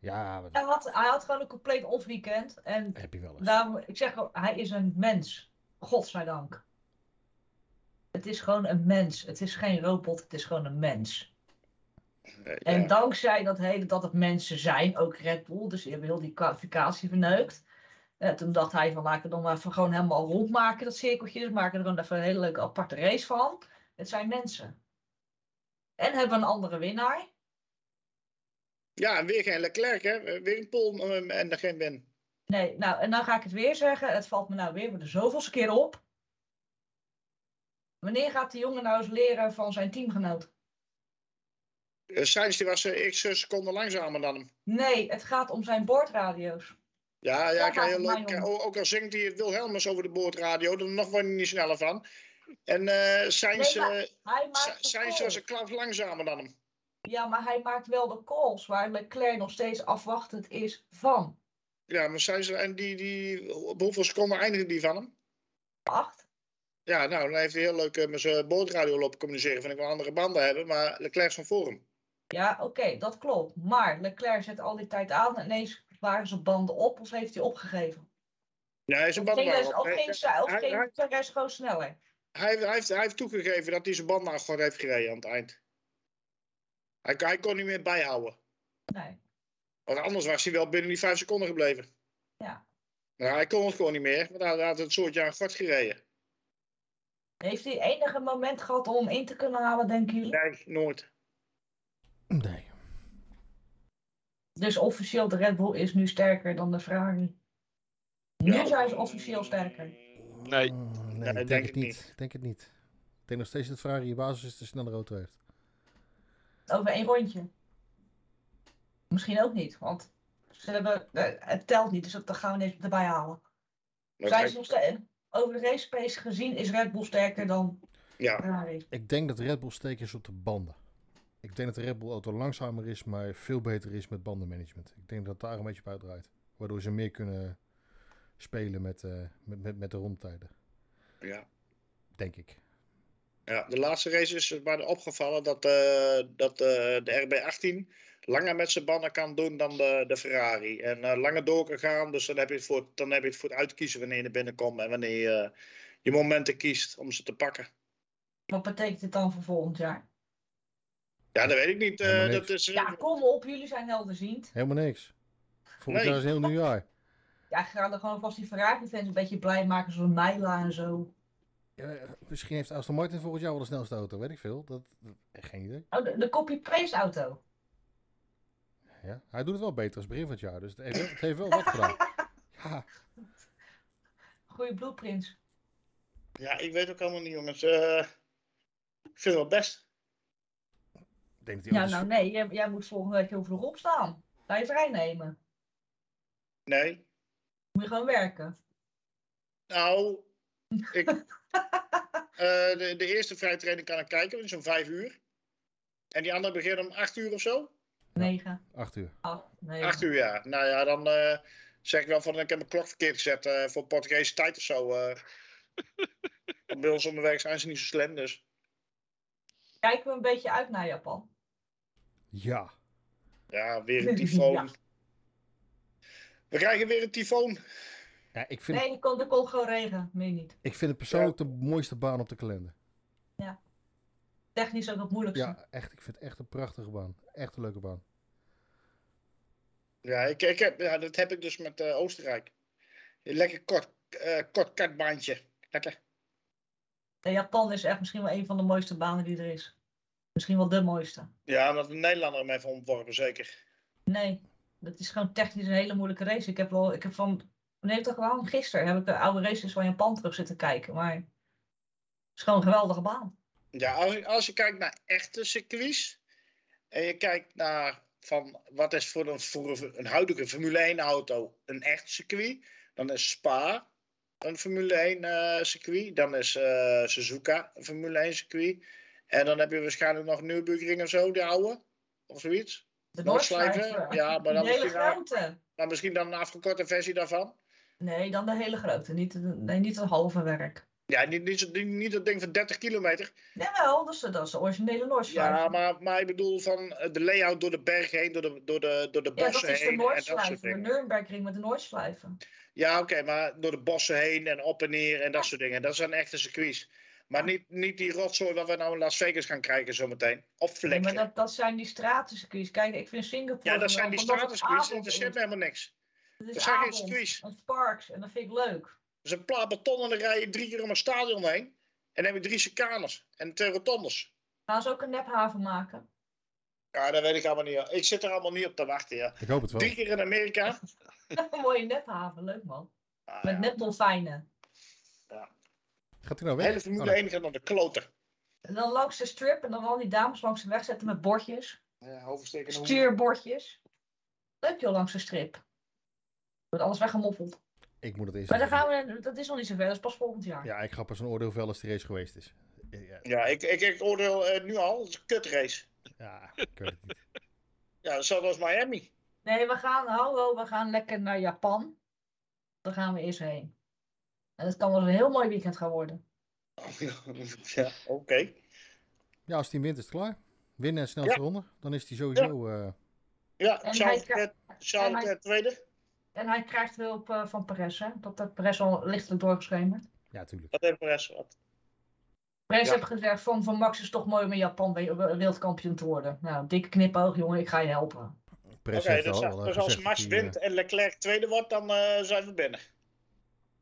S5: Ja,
S3: Hij had, hij had gewoon een compleet off-weekend. En
S5: heb je wel eens.
S3: daarom, ik zeg gewoon, hij is een mens. Godzijdank. Het is gewoon een mens. Het is geen robot, het is gewoon een mens.
S2: Eh,
S3: En dankzij dat, hele, dat het mensen zijn, ook Red Bull, dus die hebben heel die kwalificatie verneukt. Eh, toen dacht hij van laten we dan maar even gewoon helemaal rondmaken, dat cirkeltje. Dus maken er gewoon even een hele leuke aparte race van. Het zijn mensen. En hebben we een andere winnaar.
S2: ja, en weer geen Leclerc, hè? Weer een pol eh, en er geen win.
S3: Nee, nou, en dan ga ik het weer zeggen. Het valt me nou weer voor de zoveelste keer op. Wanneer gaat de jongen nou eens leren van zijn teamgenoot?
S2: Uh, Sainz die was eh, x seconden langzamer dan hem.
S3: Nee, het gaat om zijn boordradio's.
S2: Ja, ja,
S3: om.
S2: Ook al zingt hij Wilhelmus over de boordradio, dan nog word je niet sneller van. En eh Sainz,
S3: Nee,
S2: eh, was een klap langzamer dan hem.
S3: Ja, maar hij maakt wel de calls waar Leclerc nog steeds afwachtend is van.
S2: Ja, maar Sainz, en die, die, op hoeveel seconden eindigde die van hem?
S3: Acht.
S2: Ja, nou, dan heeft hij heel leuk eh, met zijn boordradio lopen communiceren. Vind ik wel andere banden hebben, maar Leclerc van voor hem.
S3: Ja, oké, dat klopt. Maar Leclerc zet al die tijd aan en ineens waren zijn banden op of heeft hij opgegeven.
S2: Nee, zijn banden waren op.
S3: of ging, of ging Perez gewoon sneller?
S2: hij, hij heeft, hij heeft toegegeven dat hij zijn band nou gewoon heeft gereden aan het eind. Hij, hij kon niet meer bijhouden.
S3: Nee.
S2: Want anders was hij wel binnen die vijf seconden gebleven.
S3: Ja.
S2: Maar hij kon het gewoon niet meer, want hij had het soortje aan gort gereden.
S3: Heeft hij enige moment gehad om in te kunnen halen, denken jullie?
S2: Nee, nooit.
S5: Nee.
S3: Dus officieel, de Red Bull is nu sterker dan de Ferrari. Nu
S2: Ja.
S3: zijn ze officieel sterker.
S4: Nee.
S5: Mm,
S2: Nee,
S5: nee, ik denk,
S2: denk
S5: het
S2: ik
S5: niet. Ik denk het niet. Ik denk nog steeds dat Ferrari in basis is de snelle auto heeft.
S3: Over één rondje. Misschien ook niet, want ze hebben, eh, het telt niet, dus dat gaan we niet erbij halen.
S2: Maar
S3: Zijn ze nog steeds, over de race pace gezien is Red Bull sterker dan
S2: ja,
S3: Ferrari.
S5: Ik denk dat Red Bull sterker is op de banden. Ik denk dat de Red Bull auto langzamer is, maar veel beter is met bandenmanagement. Ik denk dat het daar een beetje op uitdraait. Waardoor ze meer kunnen spelen met, eh, met, met, met de rondtijden.
S2: ja.
S5: Denk ik.
S2: Ja, de laatste race is het maar opgevallen dat, eh, dat eh, de RB18 langer met zijn banden kan doen dan de, de Ferrari. En eh, langer door kan gaan, dus dan heb, je het voor, dan heb je het voor het uitkiezen wanneer je er binnenkomt en wanneer je je momenten kiest om ze te pakken.
S3: Wat betekent dit dan voor volgend jaar?
S2: Ja, dat weet ik niet. eh, dat is, eh,
S3: Ja, kom op, jullie zijn helderziend.
S5: Helemaal niks. Volgend
S2: Nee.
S5: jaar is heel nieuw jaar.
S3: Ja, ga er gewoon vast die Ferrari-fans een beetje blij maken, zoals Mijla en zo.
S5: Ja, misschien heeft Aston Martin volgend jaar wel de snelste auto, weet ik veel. Dat, dat- geen idee.
S3: Oh, de, de copy-paste auto.
S5: Ja, hij doet het wel beter als begin van het jaar, dus het heeft, wel- het heeft wel wat gedaan. Ja,
S3: Goeie blueprints.
S2: ja, ik weet ook helemaal niet, jongens. Eh, ik vind het wel best.
S5: Ik denk dat die
S3: Ja,
S5: auto's-
S3: nou nee, jij, jij moet volgende week heel vroeg opstaan. Ga je vrij nemen.
S2: Nee.
S3: Moet je gewoon werken.
S2: Nou, ik, eh, de, de eerste vrijtraining kan ik kijken, dat is om vijf uur. En die andere begint om acht uur of zo?
S3: 9,
S5: Acht uur.
S3: 8, 9.
S2: Acht uur, ja. Nou ja, dan eh, zeg ik wel van, ik heb mijn klok verkeerd gezet eh, voor Portugese tijd of zo. eh. Bij ons om de werk zijn ze niet zo slim, dus.
S3: Kijken we een beetje uit naar Japan.
S5: Ja.
S2: Ja, weer een tyfoon.
S3: Ja.
S2: We krijgen weer een tyfoon.
S5: ja ik, vind,
S3: Nee, er komt, er komt gewoon regen. Meer niet.
S5: ik vind het persoonlijk de mooiste baan op de kalender.
S3: Technisch ook het moeilijkste.
S5: Ja, echt. Ik vind het echt een prachtige baan. Echt een leuke baan.
S2: Ja, ik, ik heb, ja dat heb ik dus met eh, Oostenrijk. Een lekker kort, eh kort kartbaantje. Lekker.
S3: Japan is echt misschien wel een van de mooiste banen die er is. Misschien wel de mooiste.
S2: Ja, omdat een Nederlander hem heeft ontworpen, zeker.
S3: Nee, dat is gewoon technisch een hele moeilijke race. Ik heb wel, ik heb van, nee, toch wel gisteren heb ik de oude races van Japan terug zitten kijken. Maar het is gewoon een geweldige baan.
S2: Ja, als, je- als je kijkt naar echte circuits en je kijkt naar van wat is voor een, voor een, huidige Formule 1 auto een echt circuit, dan is Spa een Formule 1 eh, circuit, dan is eh, Suzuka een Formule 1 circuit en dan heb je waarschijnlijk nog Nürburgring of zo, die oude, of zoiets.
S3: De
S2: Noordslijven?
S3: Noordslijven.
S2: Ja, maar dan
S3: De hele
S2: misschien
S3: grote.
S2: Maar misschien dan een afgekorte versie daarvan.
S3: Nee, dan de hele grote. Niet, de- nee, niet het halve werk.
S2: Ja, niet, niet, niet, dat ding van 30 kilometer.
S3: Jawel, dat is, de- dat is de originele Noordslijf.
S2: Ja, maar, maar ik bedoel van eh, de layout door de berg heen, door de, door de, door de
S3: Ja,
S2: bossen
S3: dat is de
S2: heen. en dat soort
S3: Noordslijven, de. Nürnbergring met de Noordslijven.
S2: Ja, oké, maar door de bossen heen en op en neer en dat soort dingen. Dat zijn echte circuits. Maar niet, niet die rotzooi wat we nou in Las Vegas gaan krijgen zometeen. Of
S3: Nee,
S2: vlekken.
S3: maar dat, dat zijn die stratencircuits. Kijk, ik vind Singapore...
S2: ja, dat zijn die stratencircuits. Dat interesseert me
S3: is.
S2: helemaal niks.
S3: Is
S2: Dat zijn geen circuits.
S3: Het parks, en dat vind ik leuk.
S2: Dus een plaat beton en dan rij je drie keer om een stadion heen. En dan heb je drie chicanes en twee rotondes.
S3: Gaan ze ook een nephaven maken?
S2: Ja, dat weet ik allemaal niet. Ik zit er allemaal niet op te wachten, ja.
S5: Ik hoop het wel.
S2: Drie keer in Amerika.
S3: een mooie nephaven, leuk man.
S2: Ah,
S3: Met
S2: ja.
S3: nepdolfijnen.
S5: Gaat hij nou
S2: De
S5: weg?
S2: hele Formule
S5: Oh.
S2: 1 gaat naar de kloter.
S3: En dan langs de strip en dan al die dames langs de weg zetten met bordjes.
S2: Ja, hoofdsteken en
S3: Stuurbordjes. Leuk joh, langs de strip. Wordt alles weggemoffeld.
S5: Ik moet het eerst
S3: Maar dan gaan we, dat is nog niet zover, dat is pas volgend jaar.
S5: Ja, ik ga pas een oordeel vellen als de race geweest is. Ja,
S2: Ja, ik, ik, ik oordeel eh, nu al. Het is een kutrace.
S5: ja ik weet het niet.
S2: Ja, hetzelfde als Miami.
S3: Nee, we gaan, hallo, we gaan lekker naar Japan. Daar gaan we eerst heen. En het kan wel een heel mooi weekend gaan worden.
S2: ja, oké.
S5: Ja, als hij wint is het klaar. Winnen en snelste
S2: Ja.
S5: ronde. Dan is hij sowieso... eh,
S2: Ja,
S3: En
S2: Charles
S3: hij
S2: Charles
S3: en hij-
S2: Leclerc tweede.
S3: En hij krijgt hulp eh, van Perez, hè? Dat heeft Perez al lichtelijk doorgeschemerd.
S5: ja, tuurlijk.
S2: Dat heeft Perez wat.
S3: Perez
S2: Ja.
S3: heeft gezegd van, van Max is toch mooi om in Japan we- wereldkampioen te worden. Nou, dikke knipoog, jongen, ik ga je helpen.
S2: Oké,
S5: heeft
S2: dus,
S5: al
S2: ja,
S5: eh,
S2: dus als Max
S5: dat
S2: wint en Leclerc tweede wordt, dan eh, zijn we binnen.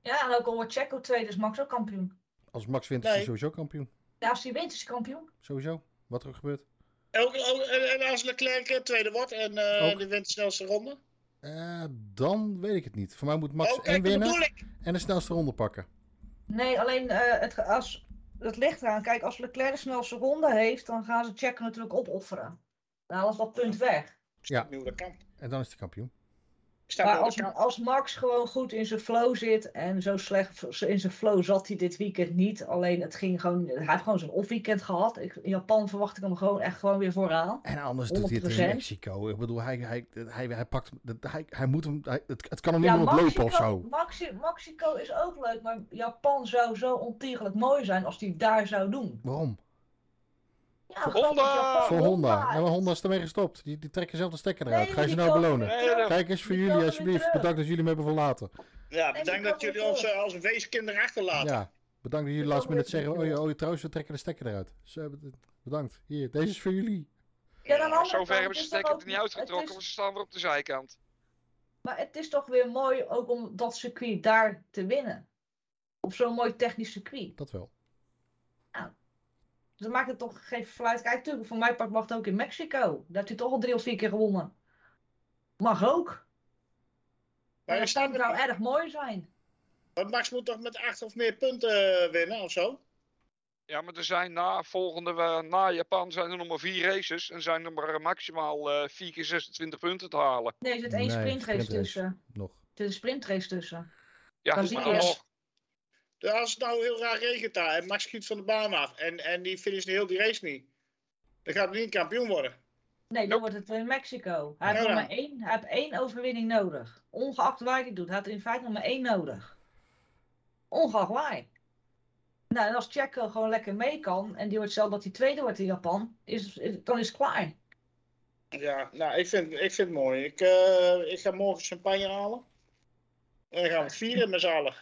S3: Ja, en ook al wordt Checo tweede, is Max ook kampioen.
S5: als Max wint is hij
S2: Nee.
S5: sowieso kampioen.
S3: Ja, als hij wint, is hij kampioen.
S5: Sowieso. Wat er ook gebeurt.
S2: Ook, ook- en, en als Leclerc eh, tweede wordt en eh
S5: Ook.
S2: die wint de snelste ronde.
S5: Eh, dan weet ik het niet. Voor mij moet Max
S2: oh,
S5: en
S2: kijk, dat
S5: winnen
S2: bedoel ik.
S5: en de snelste ronde pakken.
S3: Nee, alleen eh, het, ge- als, het ligt eraan. Kijk, als Leclerc de snelste ronde heeft, dan gaan ze Checo natuurlijk opofferen. Dan halen ze dat punt weg.
S2: Ik
S5: Ja.
S2: snap niet hoe dat kan.
S5: En dan is hij kampioen.
S3: Maar als, als Max gewoon goed in zijn flow zit en zo slecht in zijn flow zat hij dit weekend niet. Alleen het ging gewoon, hij heeft gewoon zo'n off-weekend gehad. Ik, in Japan verwacht ik hem gewoon echt gewoon weer vooraan.
S5: En anders doet hij het in
S3: 100%.
S5: Mexico. Ik bedoel, hij, hij, hij, hij pakt... Hij, hij moet hem... Hij, het, het kan hem niet
S3: Ja,
S5: meer ontlopen of zo.
S3: Maxi, Mexico is ook leuk, maar Japan zou zo ontiegelijk mooi zijn als hij daar zou doen.
S5: Waarom?
S3: Ja,
S4: Voor Honda!
S5: Voor Honda. Ja, maar Honda is ermee gestopt. Die, die trekken zelf de stekker eruit.
S3: Nee,
S5: Ga je ze nou belonen?
S4: Nee.
S5: Kijk eens voor
S3: Die
S5: jullie alsjeblieft. Bedankt dat jullie me hebben verlaten.
S2: Ja, bedankt dat jullie ons eh, als een weeskinder achterlaten.
S5: Ja. Bedankt dat jullie
S3: komen
S5: minute zeggen. Oh, oh, trouwens, we trekken de stekker eruit. Zo, bedankt. Hier, deze is voor jullie.
S3: Ja, aan de andere
S4: Zover hebben ze
S3: is
S4: stekker er niet uitgetrokken, want ze staan weer op de zijkant.
S3: Maar het is toch weer mooi ook om dat circuit daar te winnen. Op zo'n mooi technisch circuit.
S5: Dat wel.
S3: Dus dan maakt het toch geen fluit. Kijk, natuurlijk, voor mij part mag het ook in Mexico. Daar heeft hij toch al drie of vier keer gewonnen. Mag ook.
S2: Maar
S3: dat zou
S2: staat
S3: nou erg mooi zijn.
S2: Max moet toch met acht of meer punten eh, winnen of zo?
S4: Ja, maar er zijn na volgende, eh, na Japan zijn er nog maar vier races. En zijn er maar eh, maximaal eh 4 keer 26 punten te halen.
S3: Nee, er zit één
S5: Nee,
S3: sprintrace
S5: sprintrace.
S3: tussen.
S5: Nog.
S3: Er zit een sprintrace tussen.
S4: Ja, maar nog.
S2: Dus als het nou heel raar regent daar en Max schiet van de baan af en, en die finisht heel die race niet. Dan gaat hij niet kampioen worden.
S3: Nee, dan
S4: Nope.
S3: wordt het in Mexico. Hij heeft
S2: Ja,
S3: maar één, hij heeft één overwinning nodig. Ongeacht waar hij het doet. Hij heeft er in feite nog maar één nodig. Ongeacht waar. Nou, en als Checo gewoon lekker mee kan en die wordt zelf dat hij tweede wordt in Japan, is, is- dan is het klaar.
S2: Ja, nou, ik vind, ik vind het mooi. Ik, eh, ik ga morgen champagne halen. En dan gaan we het vieren met z'n allen.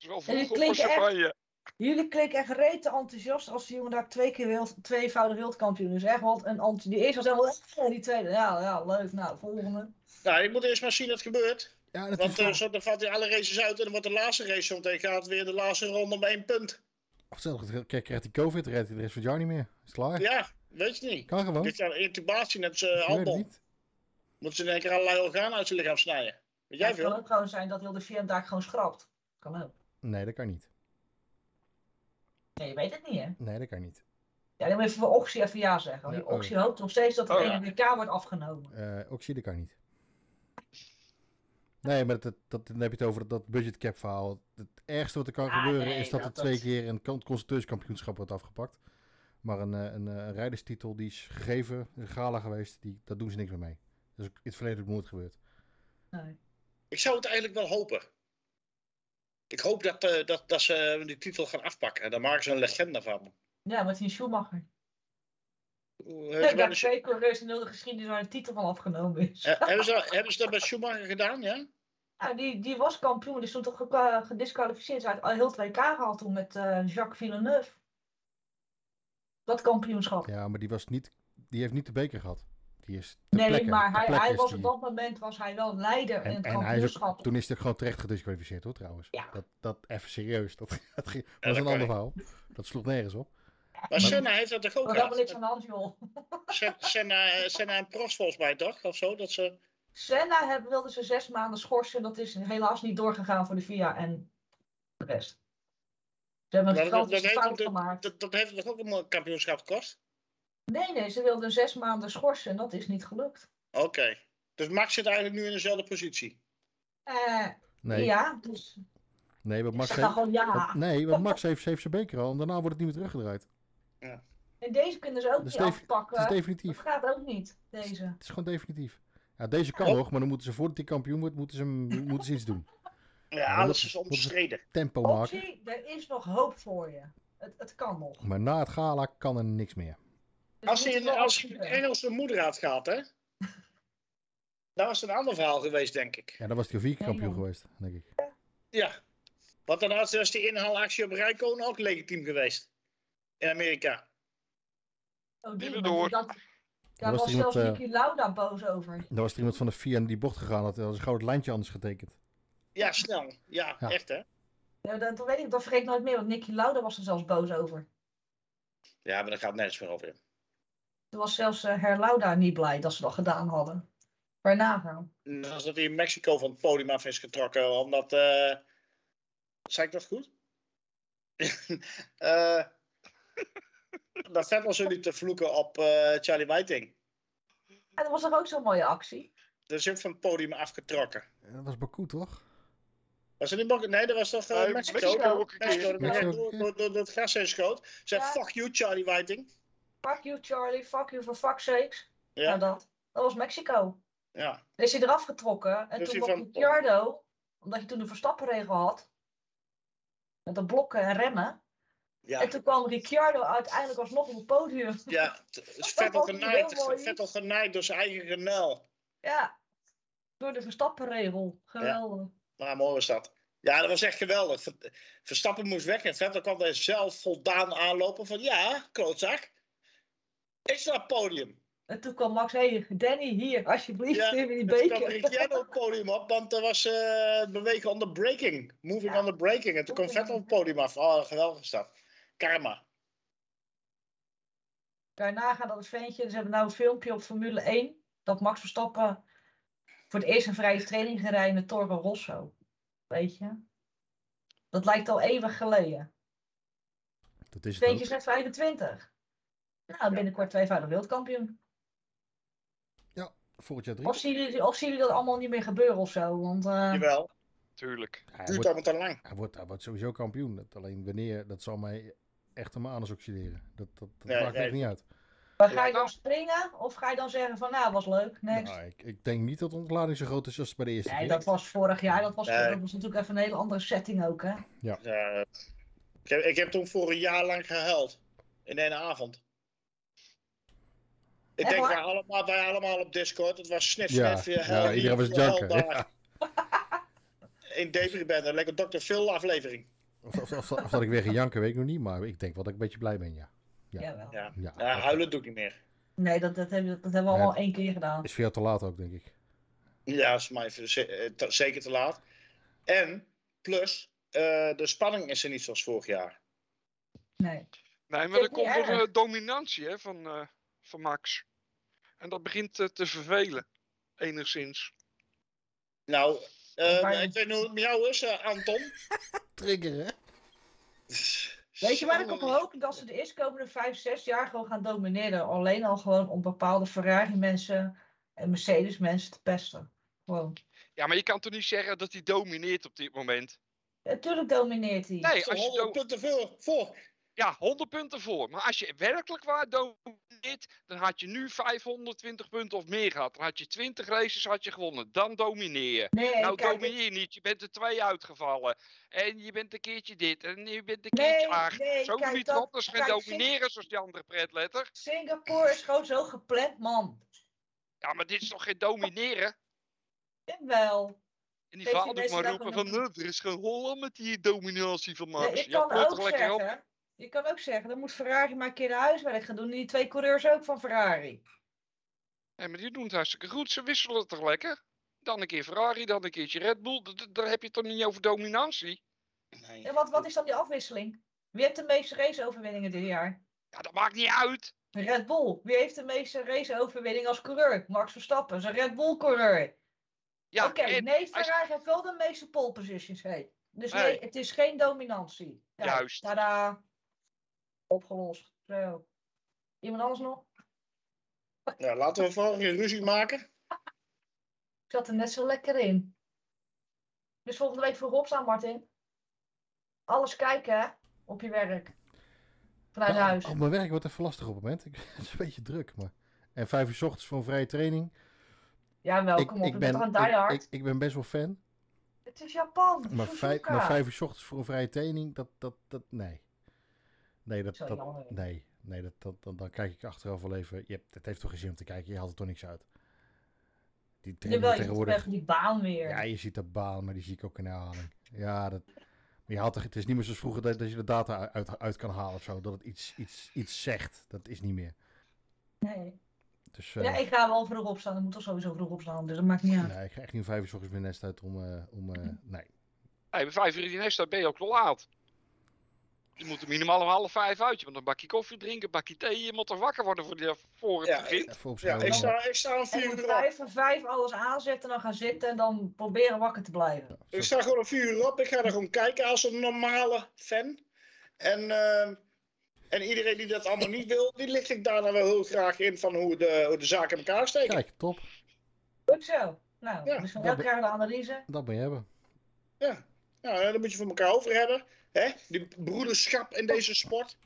S4: Het is wel op voor
S3: klinken echt-. Jullie klinken echt rete enthousiast als die jongen daar twee keer wereld, tweevoudig wereldkampioen is. Echt wat een. Die eerste was helemaal, eh, die tweede, ja, ja, leuk. Nou, volgende.
S2: Nou, ik moet eerst maar zien dat het gebeurt.
S5: Ja, dat
S2: Want eh, zo, dan valt hij alle races uit en dan wordt de laatste race zometeen gaat weer de laatste ronde om één punt.
S5: Of stel, kijk, krijgt hij COVID, rijdt hij de rest van het jaar niet meer. Is klaar.
S2: Ja, weet je niet.
S5: Kan gewoon.
S2: Dit jaar intubatie net Albon.
S5: niet.
S2: Moeten ze in één keer allerlei organen uit zijn lichaam snijden. Weet
S3: Ja,
S2: jij
S3: het kan ook gewoon zijn dat heel de VM daar gewoon schrapt. Kan ook.
S5: Nee, dat kan niet.
S3: Nee, je weet het niet, hè?
S5: Nee, dat kan niet.
S3: Ja, dan moet je voor Oxy even ja zeggen. Want
S5: Ja,
S3: die
S5: oh.
S3: Oxy hoopt nog steeds dat
S4: Oh, ja.
S3: ene WK wordt afgenomen.
S5: Eh oxide kan niet. Nee, maar dat, dat, dan heb je het over dat budgetcap verhaal. Het ergste wat er kan
S3: Ah,
S5: gebeuren
S3: nee,
S5: is dat
S3: dat-
S5: er twee
S3: dat-
S5: keer een con- constructeurskampioenschap wordt afgepakt. Maar een, eh, een, eh, een rijderstitel die is gegeven, een gala geweest, die, daar doen ze niks meer mee. Dat is ook in het verleden ook nooit gebeurd.
S3: Nee.
S2: Ik zou het eigenlijk wel hopen. Ik hoop dat, eh, dat, dat ze die titel gaan afpakken. Daar maken ze een legende van.
S3: Ja, met die Schumacher. Dat
S2: de-
S3: twee coureurs in de geschiedenis waar een titel van afgenomen is.
S2: eh, hebben, ze, hebben ze dat bij Schumacher gedaan, ja?
S3: Ja, die, die was kampioen, die stond toch ge- gedisqualificeerd. Ze had al heel het WK gehaald toen met eh, Jacques Villeneuve. Dat kampioenschap.
S5: Ja, maar die, was niet, die heeft niet de beker gehad. Die is
S3: nee, maar hij, hij
S5: is
S3: was
S5: die-
S3: op dat moment was hij wel leider in
S5: En,
S3: het
S5: en hij is
S3: kampioenschap.
S5: ook, toen is hij gewoon terecht gedisqualificeerd hoor trouwens.
S3: Ja.
S5: Dat, dat even serieus. Dat, dat, ging-
S2: dat
S5: was een ander verhaal. Dat sloeg nergens op.
S2: Maar Senna heeft dat toch
S3: Er
S2: ook
S3: was helemaal niks
S2: gehad?
S3: aan de hand, joh.
S2: Sen- Senna, Senna en Prost volgens mij toch? Of zo? Dat ze...
S3: Senna heb, wilde ze zes maanden schorsen. Dat is helaas niet doorgegaan voor de VIA en de rest. Ze hebben een
S2: dat, dat, heeft, dat,
S3: gemaakt.
S2: dat, dat heeft toch ook een kampioenschap gekost?
S3: Nee, nee, ze wilden zes maanden schorsen en dat is niet gelukt.
S2: Oké. Dus Max zit eigenlijk nu in dezelfde positie.
S3: Eh,
S5: Nee,
S3: Ja, dus
S5: nee, want
S3: ik
S5: Max heeft,
S3: ja.
S5: want- nee, want Max heeft, heeft zijn beker al en daarna wordt het niet meer teruggedraaid.
S3: En deze kunnen ze ook
S5: Dat is
S3: niet afpakken.
S5: Het is
S3: Dat
S5: definitief.
S3: gaat ook niet, deze.
S5: Het is gewoon definitief. Ja, deze kan
S2: Oh.
S5: nog, maar dan moeten ze voordat hij kampioen wordt, moeten ze, moeten ze iets doen.
S2: Ja,
S5: Ja,
S2: alles
S5: dat-
S2: is
S5: dat is-
S2: omstreden.
S5: Tempo maken.
S3: Optie, er is nog hoop voor je. Het, het kan nog.
S5: Maar na het gala kan er niks meer.
S2: Als hij een, als hij een. Engelse moeder had gehad, hè? Dat was een ander verhaal geweest, denk ik.
S5: Ja, dan was hij vier
S3: Nee,
S5: kampioen geweest, denk ik.
S2: Ja. Want dan had- was die inhaalactie op Rijkonen ook legitiem geweest. In Amerika.
S3: Oh,
S4: Die door.
S3: Dat, daar
S5: was
S3: was
S5: iemand,
S3: zelfs Niki Lauda boos over.
S5: Dan was er iemand van de VIA in die bocht gegaan, had, had een gouden lijntje anders getekend.
S2: Ja, snel. Ja,
S5: Ja.
S2: echt hè?
S3: Ja, dat, dat weet ik, dat vergeet ik nooit meer, want Niki Lauda was er zelfs boos over.
S2: Ja, maar daar gaat nergens meer over. In.
S3: Toen was zelfs eh Herr Lauda niet blij dat ze dat gedaan hadden. Waar nagaan.
S2: Net als dat hij in Mexico van het podium af is getrokken, omdat... eh zei ik dat goed? Eh dat Vettel zo niet te vloeken op eh, Charlie Whiting.
S3: En dat was toch ook zo'n mooie actie?
S2: Dat is ook van het podium afgetrokken.
S5: En dat was Baku, toch?
S2: Was het niet Bok- Nee, dat was toch eh,
S4: Nee,
S2: Mexico?
S4: Mexico ook een
S2: Mexico,
S4: keer.
S2: dat
S5: Mexico,
S2: door,
S5: ja.
S2: door, door, door het gas heen schoot. Zeg,
S3: Ja.
S2: fuck you Charlie Whiting.
S3: Fuck you Charlie, fuck you for fuck's sakes.
S2: Ja,
S3: Nou dat. Dat was Mexico.
S2: ja.
S3: Dan is hij eraf getrokken. En
S2: Dus
S3: toen was
S2: van-
S3: Ricciardo, omdat je toen de verstappenregel had. Met de blokken en remmen.
S2: ja.
S3: En toen kwam Ricciardo uiteindelijk alsnog op het podium.
S2: Ja, is Vettel genaaid. Vettel genaaid door zijn eigen genuil.
S3: Ja. Door de verstappenregel. Geweldig.
S2: Maar mooi was dat. Ja, dat was echt geweldig. Ver- Verstappen moest weg en Vettel kwam daar zelf voldaan aanlopen van ja, klootzak. Op het podium.
S3: En toen kwam Max, hé, hey, Danny, hier, alsjeblieft,
S2: Ja,
S3: neem je die
S2: En toen kwam
S3: beker.
S2: Ricciardo op het podium op, want er was eh, bewegen onder breaking. Moving
S3: Ja.
S2: under breaking. En toen kwam Vettel op het podium af. Oh, geweldig is dat. Karma.
S3: Daarna gaat dat het ventje, ze hebben nou een filmpje op Formule 1, dat Max Verstappen voor het eerst een vrije training gereden in de Toro Rosso. Weet je? Dat lijkt al eeuwig geleden.
S5: Dat is
S3: Het ventje is net 25. Nou, binnenkort tweevoudig wereldkampioen.
S5: Volgend jaar drie.
S3: Of zien, jullie, of zien jullie dat allemaal niet meer gebeuren of zo? Want eh,
S2: Jawel.
S4: Tuurlijk.
S5: Hij
S2: Duurt
S5: wordt,
S2: allemaal te lang.
S5: hij, wordt, hij wordt sowieso kampioen. Dat alleen wanneer, dat zal mij echt aan mijn anus oxideren. Dat, dat, dat
S2: Nee,
S5: maakt
S2: nee.
S5: echt niet uit.
S3: maar ga je
S4: Ja.
S3: dan springen? Of ga je dan zeggen van, nou, was leuk, next?
S5: Nou, ik, ik denk niet dat de ontlading zo groot is als bij de eerste
S3: Nee,
S5: keer.
S3: dat was vorig jaar. Dat was,
S2: Nee.
S3: dat was natuurlijk even een hele andere setting ook, hè?
S2: Ja, ik, heb, ik heb toen voor een jaar lang gehuild. In één avond. Ik denk wij allemaal, wij allemaal op Discord. Het was snif,
S5: Ja,
S2: snif,
S5: ja,
S2: hel hier,
S5: iedereen was janken.
S2: In Debris ben, een lekker Dr. Phil aflevering.
S5: Of, of, of, of dat ik weer ga janken, weet ik nog niet. Maar ik denk wel dat ik een beetje blij ben, ja. Ja.
S3: Jawel.
S2: Ja,
S5: Ja,
S2: ja huilen doe ik niet meer.
S3: Nee, dat, dat, hebben, dat hebben we allemaal één keer gedaan.
S5: is veel te laat ook, denk ik.
S2: Ja, is mij eh, zeker te laat. En, plus, eh, de spanning is er niet zoals vorig jaar.
S3: Nee.
S4: Nee, maar er komt een
S3: erg.
S4: eh, dominantie hè, van, eh, van Max. En dat begint eh, te vervelen. Enigszins.
S2: Nou, eh,
S3: Maar-
S2: ik weet niet hoe het met jou is, eh, Anton.
S5: Trigger, hè?
S3: Weet je waar ik op hoop? Dat ze de eerstkomende vijf, zes jaar gewoon gaan domineren. Alleen al gewoon om bepaalde Ferrari mensen en Mercedes mensen te pesten. Gewoon.
S4: Ja, maar je kan toch niet zeggen dat hij domineert op dit moment?
S3: Natuurlijk domineert hij.
S4: Nee, als je
S2: 100
S4: do-
S2: punten voor.
S4: Ja, 100 punten voor. Maar als je werkelijk waar domineert, dan had je nu 520 punten of meer gehad. Dan had je 20 races had je gewonnen. Dan domineer je.
S3: Nee,
S4: nou
S3: kijk,
S4: domineer je niet. Je bent er twee uitgevallen. En je bent een keertje dit. En je bent een keertje
S3: Nee,
S4: acht.
S3: nee,
S4: Zo
S3: kijk,
S4: niet
S3: dat-
S4: geen
S3: kijk,
S4: domineren zoals die andere pretletter.
S3: Singapore is gewoon zo gepland, man.
S4: Ja, maar dit is toch geen domineren?
S3: Jawel.
S4: En die vader maar roepen van, "Nee, er is geen Holland met die dominatie van Max.
S3: Nee, je
S4: ja,
S3: kan ook
S4: lekker op.
S3: je kan ook zeggen, dan moet Ferrari maar een keer de huiswerk gaan doen. Die twee coureurs ook van Ferrari.
S4: Nee, maar die doen het hartstikke goed. Ze wisselen toch lekker? Dan een keer Ferrari, dan een keertje Red Bull. Daar heb je het toch niet over dominantie?
S2: Nee.
S3: En wat, wat is dan die afwisseling? Wie heeft de meeste raceoverwinningen dit jaar?
S4: Ja, dat maakt niet uit.
S3: Red Bull. Wie heeft de meeste raceoverwinningen als coureur? Max Verstappen is een Red Bull coureur.
S4: Ja,
S3: Oké,
S4: en
S3: nee, Ferrari heeft wel de meeste pole positions. Hey. Dus
S4: Nee.
S3: nee, het is geen dominantie.
S4: Juist.
S3: Tada. Opgelost. Zo. Iemand anders nog?
S2: Ja, laten we vooral geen ruzie maken.
S3: Ik zat er net zo lekker in. Dus volgende week vroeg opstaan, Martin. Alles kijken, hè? Op je werk. Vanuit
S5: Ja,
S3: huis.
S5: Op mijn werk wordt even lastig op het moment. Ik, het is een beetje druk, maar... En vijf uur 's ochtends voor een vrije training.
S3: Ja, wel,
S5: ik,
S3: kom op.
S5: ik ben,
S3: een diehard?
S5: ik, ik, ik ben best wel fan.
S3: Het is Japan.
S5: Maar vijf, maar vijf uur 's ochtends voor een vrije training, dat, dat, dat, nee. Nee, dat, dat, nee, nee dat, dat, dan, dan kijk ik achteraf wel even. Je hebt, het heeft toch geen zin om te kijken, je haalt er toch niks uit. Die
S3: Jawel, je
S5: tegenwoordig,
S3: even die baan weer.
S5: ja, je ziet de baan, maar die zie ik ook in herhaling. Ja, dat, maar je haalt er, het is niet meer zoals vroeger dat, dat je de data uit, uit kan halen of zo, dat het iets, iets, iets zegt. Dat is niet meer.
S3: Nee.
S5: Dus, eh,
S3: Ja, ik ga wel vroeg opstaan. Ik moet toch sowieso vroeg opstaan, dus dat maakt niet uit.
S5: nee, ik ga echt niet om vijf uur 's ochtends mijn nest uit om, eh, om eh, nee.
S4: Hey, bij vijf uur in die nest, ben je ook wel laat. Je moet er minimaal om half vijf uit. Je moet een bakje koffie drinken, een bakje thee. Je moet er wakker worden voor, die, voor het
S2: Ja.
S5: Even
S2: Ja, ik sta, ik sta om
S3: En
S2: vier uur op.
S3: vijf en vijf alles aanzetten, dan gaan zitten en dan proberen wakker te blijven.
S2: Ik sta gewoon om vier uur op. Ik ga er gewoon kijken als een normale fan. En, eh, en iedereen die dat allemaal niet wil, die licht ik daar dan wel heel graag in van hoe de, hoe de zaken in elkaar steken.
S5: Kijk, top.
S3: Goed zo. Nou,
S2: Ja,
S3: dus van
S5: dat
S3: elke
S5: be-
S3: keer de analyse.
S5: Dat ben je hebben.
S2: Ja. Nou, daar moet je voor elkaar over hebben. Hè? Die broederschap in deze sport.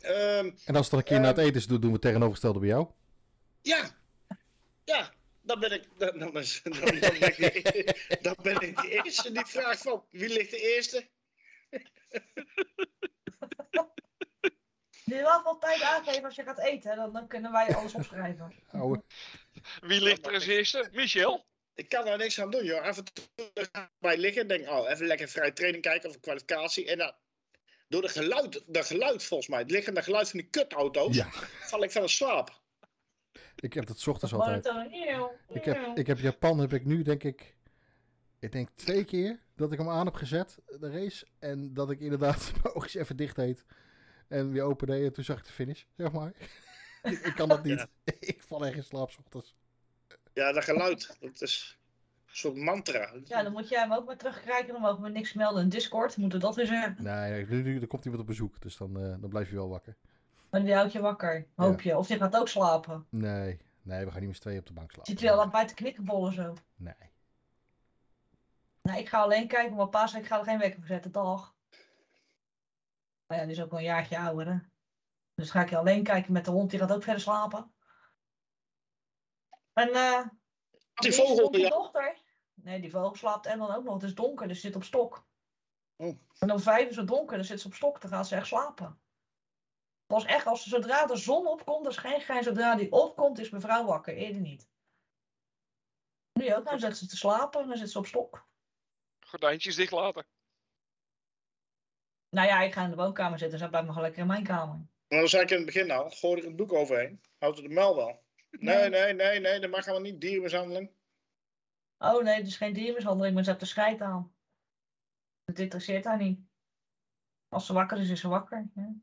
S2: Ehm,
S5: En als het dan een keer na het eten is, doen doen we het tegenovergestelde bij jou.
S2: ja. Ja. Dan ben ik, dan, dan, is- dan, dan ben ik, de, dan ben ik de eerste die vraagt van wie ligt de eerste?
S3: Je mag wel tijd aangeven als je gaat eten, dan, dan kunnen wij alles opschrijven.
S5: Ouwe.
S4: Wie ligt er als eerste? Michel?
S2: Ik kan daar niks aan doen, joh. Af en toe ga ik bij liggen en denk, oh, even lekker vrije training kijken of een kwalificatie. En dan, door de geluid, de geluid volgens mij, het liggende geluid van die kutauto's,
S5: Ja,
S2: val ik van de slaap.
S5: ik heb dat 's ochtends altijd. Ik heb, ik heb Japan, heb ik nu denk ik, ik denk twee keer dat ik hem aan heb gezet, de race. En dat ik inderdaad mijn oogjes even dicht deed. En weer open deed en toen zag ik de finish, zeg maar. ik, ik kan dat niet. ik val echt in slaap 's ochtends.
S2: Ja, dat geluid, dat is een soort mantra.
S3: Ja, dan moet jij hem ook maar terugkrijgen. Dan mogen we niks melden in Discord. Moeten we dat weer zeggen.
S5: Nee, nee, nu, nu er komt iemand op bezoek, dus dan, eh, dan blijf je wel wakker.
S3: Maar die houdt je wakker, hoop je. Of die gaat ook slapen.
S5: Nee, nee, we gaan niet met z'n tweeën op de bank slapen.
S3: Zit hij al bij te knikkenbollen zo.
S5: Nee.
S3: Nou, ik ga alleen kijken, maar pa zei ik ga er geen wekker voor zetten, dag. Maar ja, die is ook wel een jaartje ouder, hè. Dus ga ik alleen kijken met de hond, die gaat ook verder slapen. En eh
S2: Die vogel, ja.
S3: dochter? Nee, die vogel slaapt en dan ook nog. Het is donker, dus zit op stok.
S2: Oh.
S3: En om vijf is het donker, dan zit ze op stok, dan gaat ze echt slapen. Pas echt, als zodra de zon opkomt, dat is geen gein, zodra die opkomt, is mevrouw wakker, eerder niet. Nu ook, nou zit ze te slapen en dan zit ze op stok.
S4: Gordijntjes dicht laten.
S3: Nou ja, ik ga in de woonkamer zitten, zij blijft nog lekker in mijn kamer.
S2: Maar dat zei ik in het begin al, gooi er een doek overheen. Houdt het de mel wel. Nee, nee, nee, nee, dat mag helemaal niet. Dierenmishandeling.
S3: Oh nee, het is geen diermishandeling, maar ze heeft er scheid aan. Het interesseert haar niet. Als ze wakker is, is ze wakker. Ja.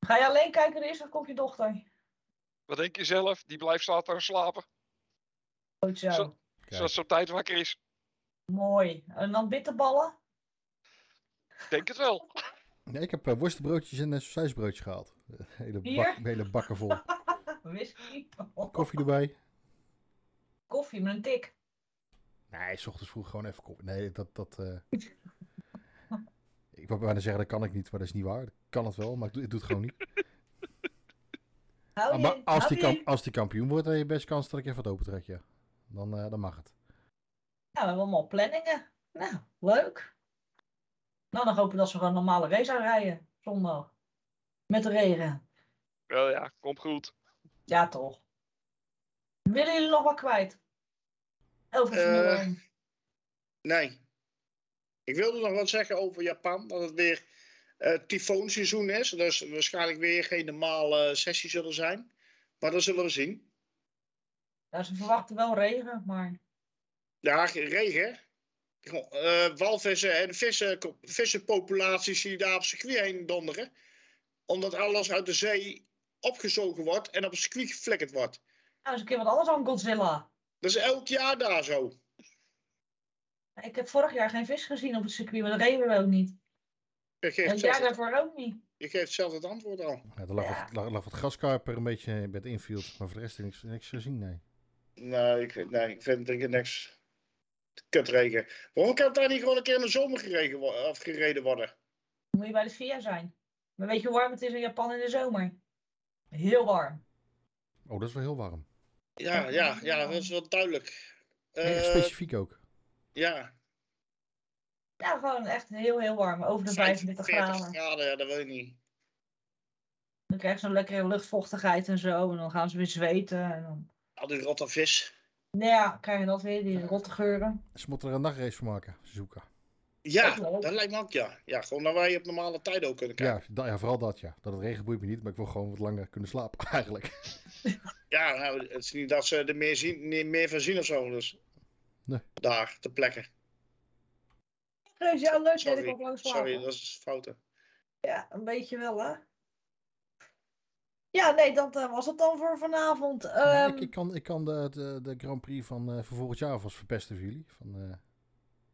S3: Ga je alleen kijken eerst of komt je dochter?
S4: Wat denk je zelf? Die blijft later slapen.
S3: Goed zo.
S4: Zo. Zoals ze op tijd wakker is.
S3: Mooi. En dan bitterballen?
S4: Denk het wel.
S5: Nee, ik heb eh, worstenbroodjes en een sausijsbroodje gehaald. hele, bak, hele bakken vol.
S3: Whisky?
S5: Koffie erbij.
S3: Koffie met een tik.
S5: Nee, s ochtends vroeg gewoon even koffie. Nee, dat... dat eh, ik, wou bijna zeggen, dat kan ik niet, maar dat is niet waar. Ik kan het wel, maar ik doe, ik doe het gewoon niet.
S3: Hou
S5: Ah,
S3: je,
S5: maar als die, kamp- als die kampioen wordt, dan heb je best kans dat ik even wat opentrek, ja. Dan, eh, dan mag het.
S3: Ja, we hebben allemaal planningen. Nou, leuk. Nou, dan hopen we dat ze gewoon een normale race uitrijden. Zondag. Met de regen.
S4: Wel ja, komt goed.
S3: Ja, toch. Willen jullie nog wat kwijt? Over
S2: Eh,
S3: Formule 1.
S2: Nee. Ik wilde nog wat zeggen over Japan. Dat het weer eh tyfoonseizoen is. Dus waarschijnlijk weer geen normale sessie zullen zijn. Maar dat zullen we zien.
S3: Ja, ze verwachten wel regen, maar...
S2: Ja, regen. Eh, walvissen en vissen, vissenpopulaties die daar op circuit heen donderen. Omdat alles uit de zee opgezogen wordt en op het circuit geflikkerd wordt.
S3: Nou, is een keer wat anders dan Godzilla.
S2: Dat is elk jaar daar zo.
S3: Ik heb vorig jaar geen vis gezien op het circuit, maar dat reden we ook niet.
S2: Je
S3: En
S2: geeft,
S3: het
S2: zelf,
S3: jaar daarvoor ook niet.
S2: je geeft zelf het antwoord al.
S5: Ja, er lag,
S3: Ja.
S5: Wat, lag, lag wat graskarper een beetje bij het infield, maar voor de rest niks, niks gezien, nee.
S2: Nee, ik, vind- nee, ik vind het niks. Kutregen. Waarom kan het daar niet gewoon een keer in de zomer geregen, wo- of gereden worden?
S3: Dan moet je bij de VIA zijn. Maar weet je hoe warm het is in Japan in de zomer? Heel warm.
S5: Oh, dat is wel heel warm.
S2: Ja, ja, ja, dat is wel duidelijk.
S5: Erg
S2: Eh,
S5: specifiek ook.
S2: ja,
S3: Ja, gewoon echt heel, heel warm. Over de 35 graden.
S2: graden, ja, dat wil ik niet.
S3: Dan krijg je zo'n lekkere luchtvochtigheid en zo. En dan gaan ze weer zweten. En dan...
S2: Al die rotte vis.
S3: Nou ja, krijg je dat weer, die rotte geuren.
S5: Ze moeten er een nachtrace van maken, Suzuka.
S2: Ja, dat lijkt me ook, ja. Ja, gewoon dat wij op normale tijden ook kunnen kijken.
S5: Ja, da- ja, vooral dat ja. Dat het regen boeit me niet, maar ik wil gewoon wat langer kunnen slapen, eigenlijk.
S2: Ja, nou, het is niet dat ze er meer, zien, niet meer van zien of zo. Dus
S5: Nee.
S2: daar, te plekken.
S3: Dus ja, leuk dat ik
S2: Sorry,
S3: ook lang
S2: sorry, dat is fouten.
S3: Ja, een beetje wel, hè? Ja, nee, dat eh, was het dan voor vanavond.
S5: Ja,
S3: Ehm,
S5: ik, ik kan, ik kan de, de, de Grand Prix van, eh, van volgend jaar alvast verpesten voor jullie. Van eh,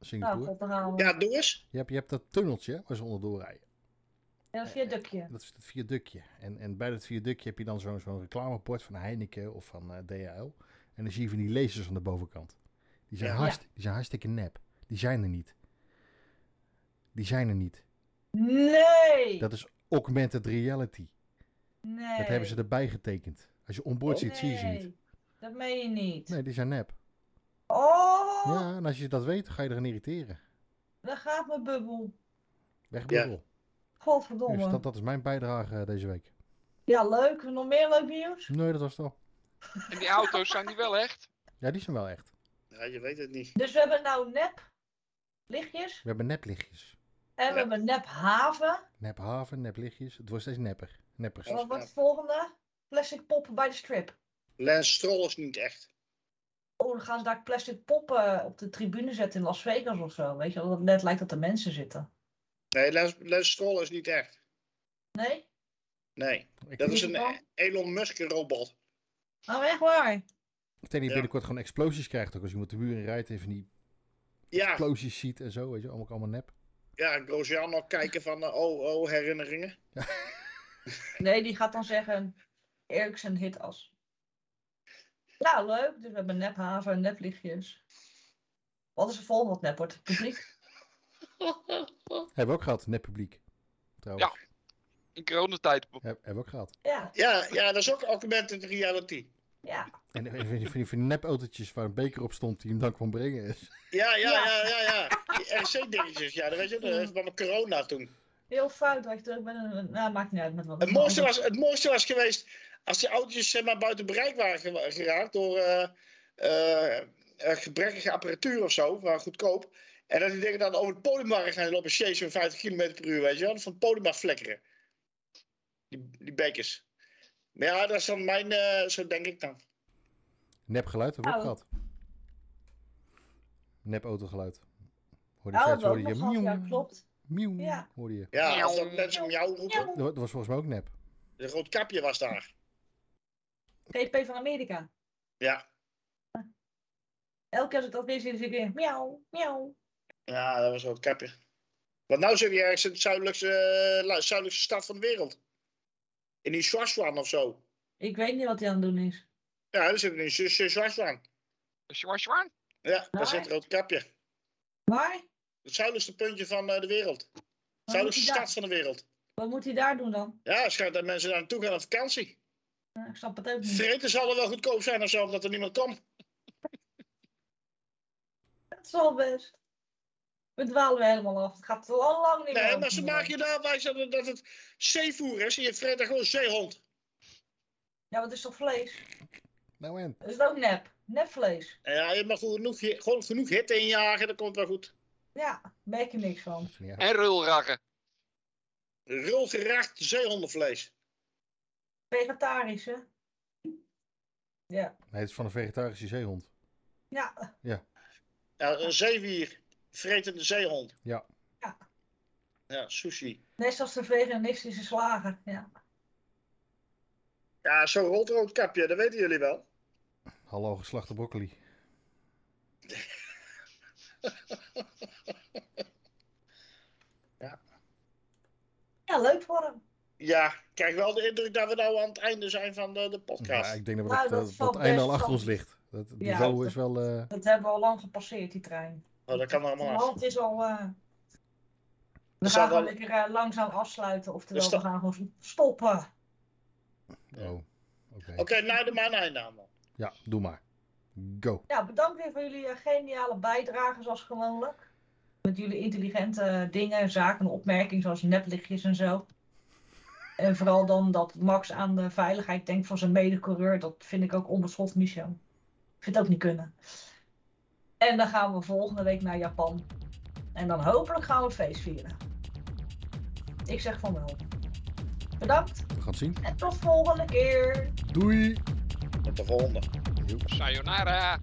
S5: Singapore.
S3: we.
S2: Ja, doe eens.
S5: je, hebt, je hebt dat tunneltje waar ze onderdoor rijden.
S3: Ja, dat viaductje.
S5: Dat is het viaductje. En, en bij dat viaductje heb je dan zo'n zo'n reclamebord van Heineken of van eh, DHL. En dan zie je van die lasers aan de bovenkant. Die zijn,
S2: Ja.
S5: hartst- die zijn hartstikke nep. Die zijn er niet. Die zijn er niet.
S3: Nee!
S5: Dat is augmented reality.
S3: nee.
S5: Dat hebben ze erbij getekend. Als je onboard ziet, zie je ze niet.
S3: Nee, Dat meen je niet.
S5: Nee, die zijn nep.
S3: Oh,
S5: Ja, en als je dat weet, ga je erin irriteren.
S3: daar gaat mijn bubbel.
S5: Weg
S2: Ja.
S5: bubbel.
S3: Godverdomme.
S5: Dus dat, dat is mijn bijdrage eh, deze week.
S3: Ja, leuk. Nog meer leuk nieuws?
S5: Nee, dat was het al.
S4: En die auto's zijn die wel echt?
S5: Ja, die zijn wel echt.
S2: Ja, je weet het niet.
S3: Dus we hebben nou nep lichtjes.
S5: We hebben neplichtjes.
S3: En we hebben nep haven.
S5: Nep haven, neplichtjes. Het wordt steeds nepper. Neppers.
S2: Ja.
S3: Wat wordt het volgende? Plastic poppen bij de strip.
S2: Lance Stroll is niet echt.
S3: Oh, dan gaan ze daar plastic poppen op de tribune zetten in Las Vegas of zo. Weet je wel, dat het net lijkt dat er mensen zitten.
S2: Nee, Lance, Lance Stroll is niet echt.
S3: Nee?
S2: Nee,
S5: Ik
S2: dat is een
S3: Waarom?
S2: Elon Musk robot.
S3: Nou, echt waar.
S5: ik denk dat je binnenkort gewoon explosies krijgt. Ook als je met de muur in rijdt, even die
S2: Ja,
S5: explosies ziet en zo. Weet je, allemaal, allemaal nep.
S2: ja Grosjean nog kijken van, eh, oh, oh, herinneringen.
S3: Nee, die gaat dan zeggen Ericsson hit as. Nou, leuk. Dus we hebben nephaven en neplichtjes. Wat is de volgende wat nep wordt? Publiek?
S5: Hebben we ook gehad, nep publiek. Trouwens.
S4: Ja. In coronatijd.
S5: Heb- hebben we ook gehad.
S3: Ja,
S2: Ja, ja, dat is ook augmented reality.
S3: ja.
S5: En en van die, van die, van die nepautootjes waar een beker op stond die hem dan kwam brengen. is.
S2: Ja, ja,
S3: Ja.
S2: ja, ja, ja. Die RC-dingetjes, ja, dat weet je, dat is van corona toen.
S3: Heel fout dat je terug bent. en- Nou, maakt niet uit met wat.
S2: Het mooiste was, het mooiste was geweest als die autootjes zeg maar, buiten bereik waren ge- geraakt door eh, eh, eh, gebrekkige apparatuur of zo, maar goedkoop. En dat die dingen dan over het podium waren gaan lopen chase met 50 km per uur, weet je wel. Van het podium af flikkeren. Die, die bekers. Maar ja, dat is dan mijn, eh, zo denk ik dan.
S5: Nep geluid hebben we ook
S3: Nou.
S5: gehad. Nep autogeluid. Hoorde
S3: Nou,
S5: je
S3: dat
S5: hoorde je.
S3: Ja, klopt. Ja.
S5: hoorde je.
S2: Ja, als dat mensen jou roepen.
S5: Dat was volgens mij ook nep.
S2: Een rood kapje was daar.
S3: GP van Amerika.
S2: Ja,
S3: Elke keer als ik dat weer zie, dan zie ik weer miauw, miauw.
S2: ja dat was een rood kapje. Want nou zit je ergens in de zuidelijkste, eh, zuidelijkste stad van de wereld. In die Swaziland of zo.
S3: Ik weet niet wat hij aan het doen is.
S2: Ja, dat zit in Swaziland.
S4: Zwaar,
S2: Ja, daar zit een rood kapje.
S3: Waar?
S2: Het zuidelijkste puntje van eh, de wereld.
S3: Hij
S2: Zuidelijkste
S3: daar,
S2: stad van de wereld.
S3: wat moet hij daar doen dan?
S2: Ja, schijnt dat mensen daar naartoe gaan op vakantie.
S3: Ja, ik snap het ook niet.
S2: Vreten zal er wel goedkoop zijn of zo, omdat er niemand komt.
S3: Het is wel best. We dwalen weer helemaal af. Het gaat al lang, lang niet meer.
S2: Nee, maar ze maken je daar wijs dat het, dat zeevoer is en je vreet daar gewoon zeehond.
S3: Ja, wat is toch vlees?
S5: Nou en?
S3: Dat is ook nep. Nepvlees.
S2: En ja, je mag gewoon genoeg, gewoon genoeg hitte injagen, dat komt wel goed.
S3: Ja, merk je niks van.
S5: Dat.
S4: En rulraggen.
S2: Rulgeracht zeehondenvlees.
S3: Vegetarisch, hè? Ja.
S5: Nee, het is van een vegetarische zeehond.
S3: Ja.
S2: Ja, een zeewier. Vretende zeehond.
S5: Ja.
S3: Ja.
S2: Ja, sushi.
S3: Net zoals de veganistische slager. Ja.
S2: Ja, zo'n rood kapje, dat weten jullie wel.
S5: Hallo geslachte broccoli.
S3: Ja, leuk voor hem.
S2: Ja, ik krijg wel de indruk dat we nou aan het einde zijn van de, de
S5: Ja,
S2: podcast.
S5: ik denk dat, we
S3: Nou,
S5: dat,
S3: dat
S5: dat,
S3: valt
S5: dat einde al achter ons ligt. Dat het
S3: Ja,
S5: niveau
S3: dat-
S5: is wel... eh,
S3: Dat hebben we al lang gepasseerd, die trein.
S2: Oh, dat kan allemaal af.
S3: hand is al... eh, We
S2: Er
S3: gaan
S2: wel-
S3: lekker eh, langzaam afsluiten. Oftewel, we gaan gewoon stoppen.
S5: oh, oké.
S2: Oké, nou de maar een einde aan dan.
S5: Ja, doe maar. Go.
S3: Ja, bedankt weer voor jullie geniale bijdrage, zoals gewoonlijk. Met jullie intelligente dingen, zaken en opmerkingen, zoals neplichtjes en zo. En vooral dan dat Max aan de veiligheid denkt van zijn medecoureur. Dat vind ik ook onbeschoft, Michel. Ik vind het ook niet kunnen. En dan gaan we volgende week naar Japan. En dan hopelijk gaan we het feest vieren. Ik zeg van wel. Bedankt
S5: We gaan het zien.
S3: en tot volgende keer.
S5: Doei.
S2: Tot de volgende.
S4: Sayonara.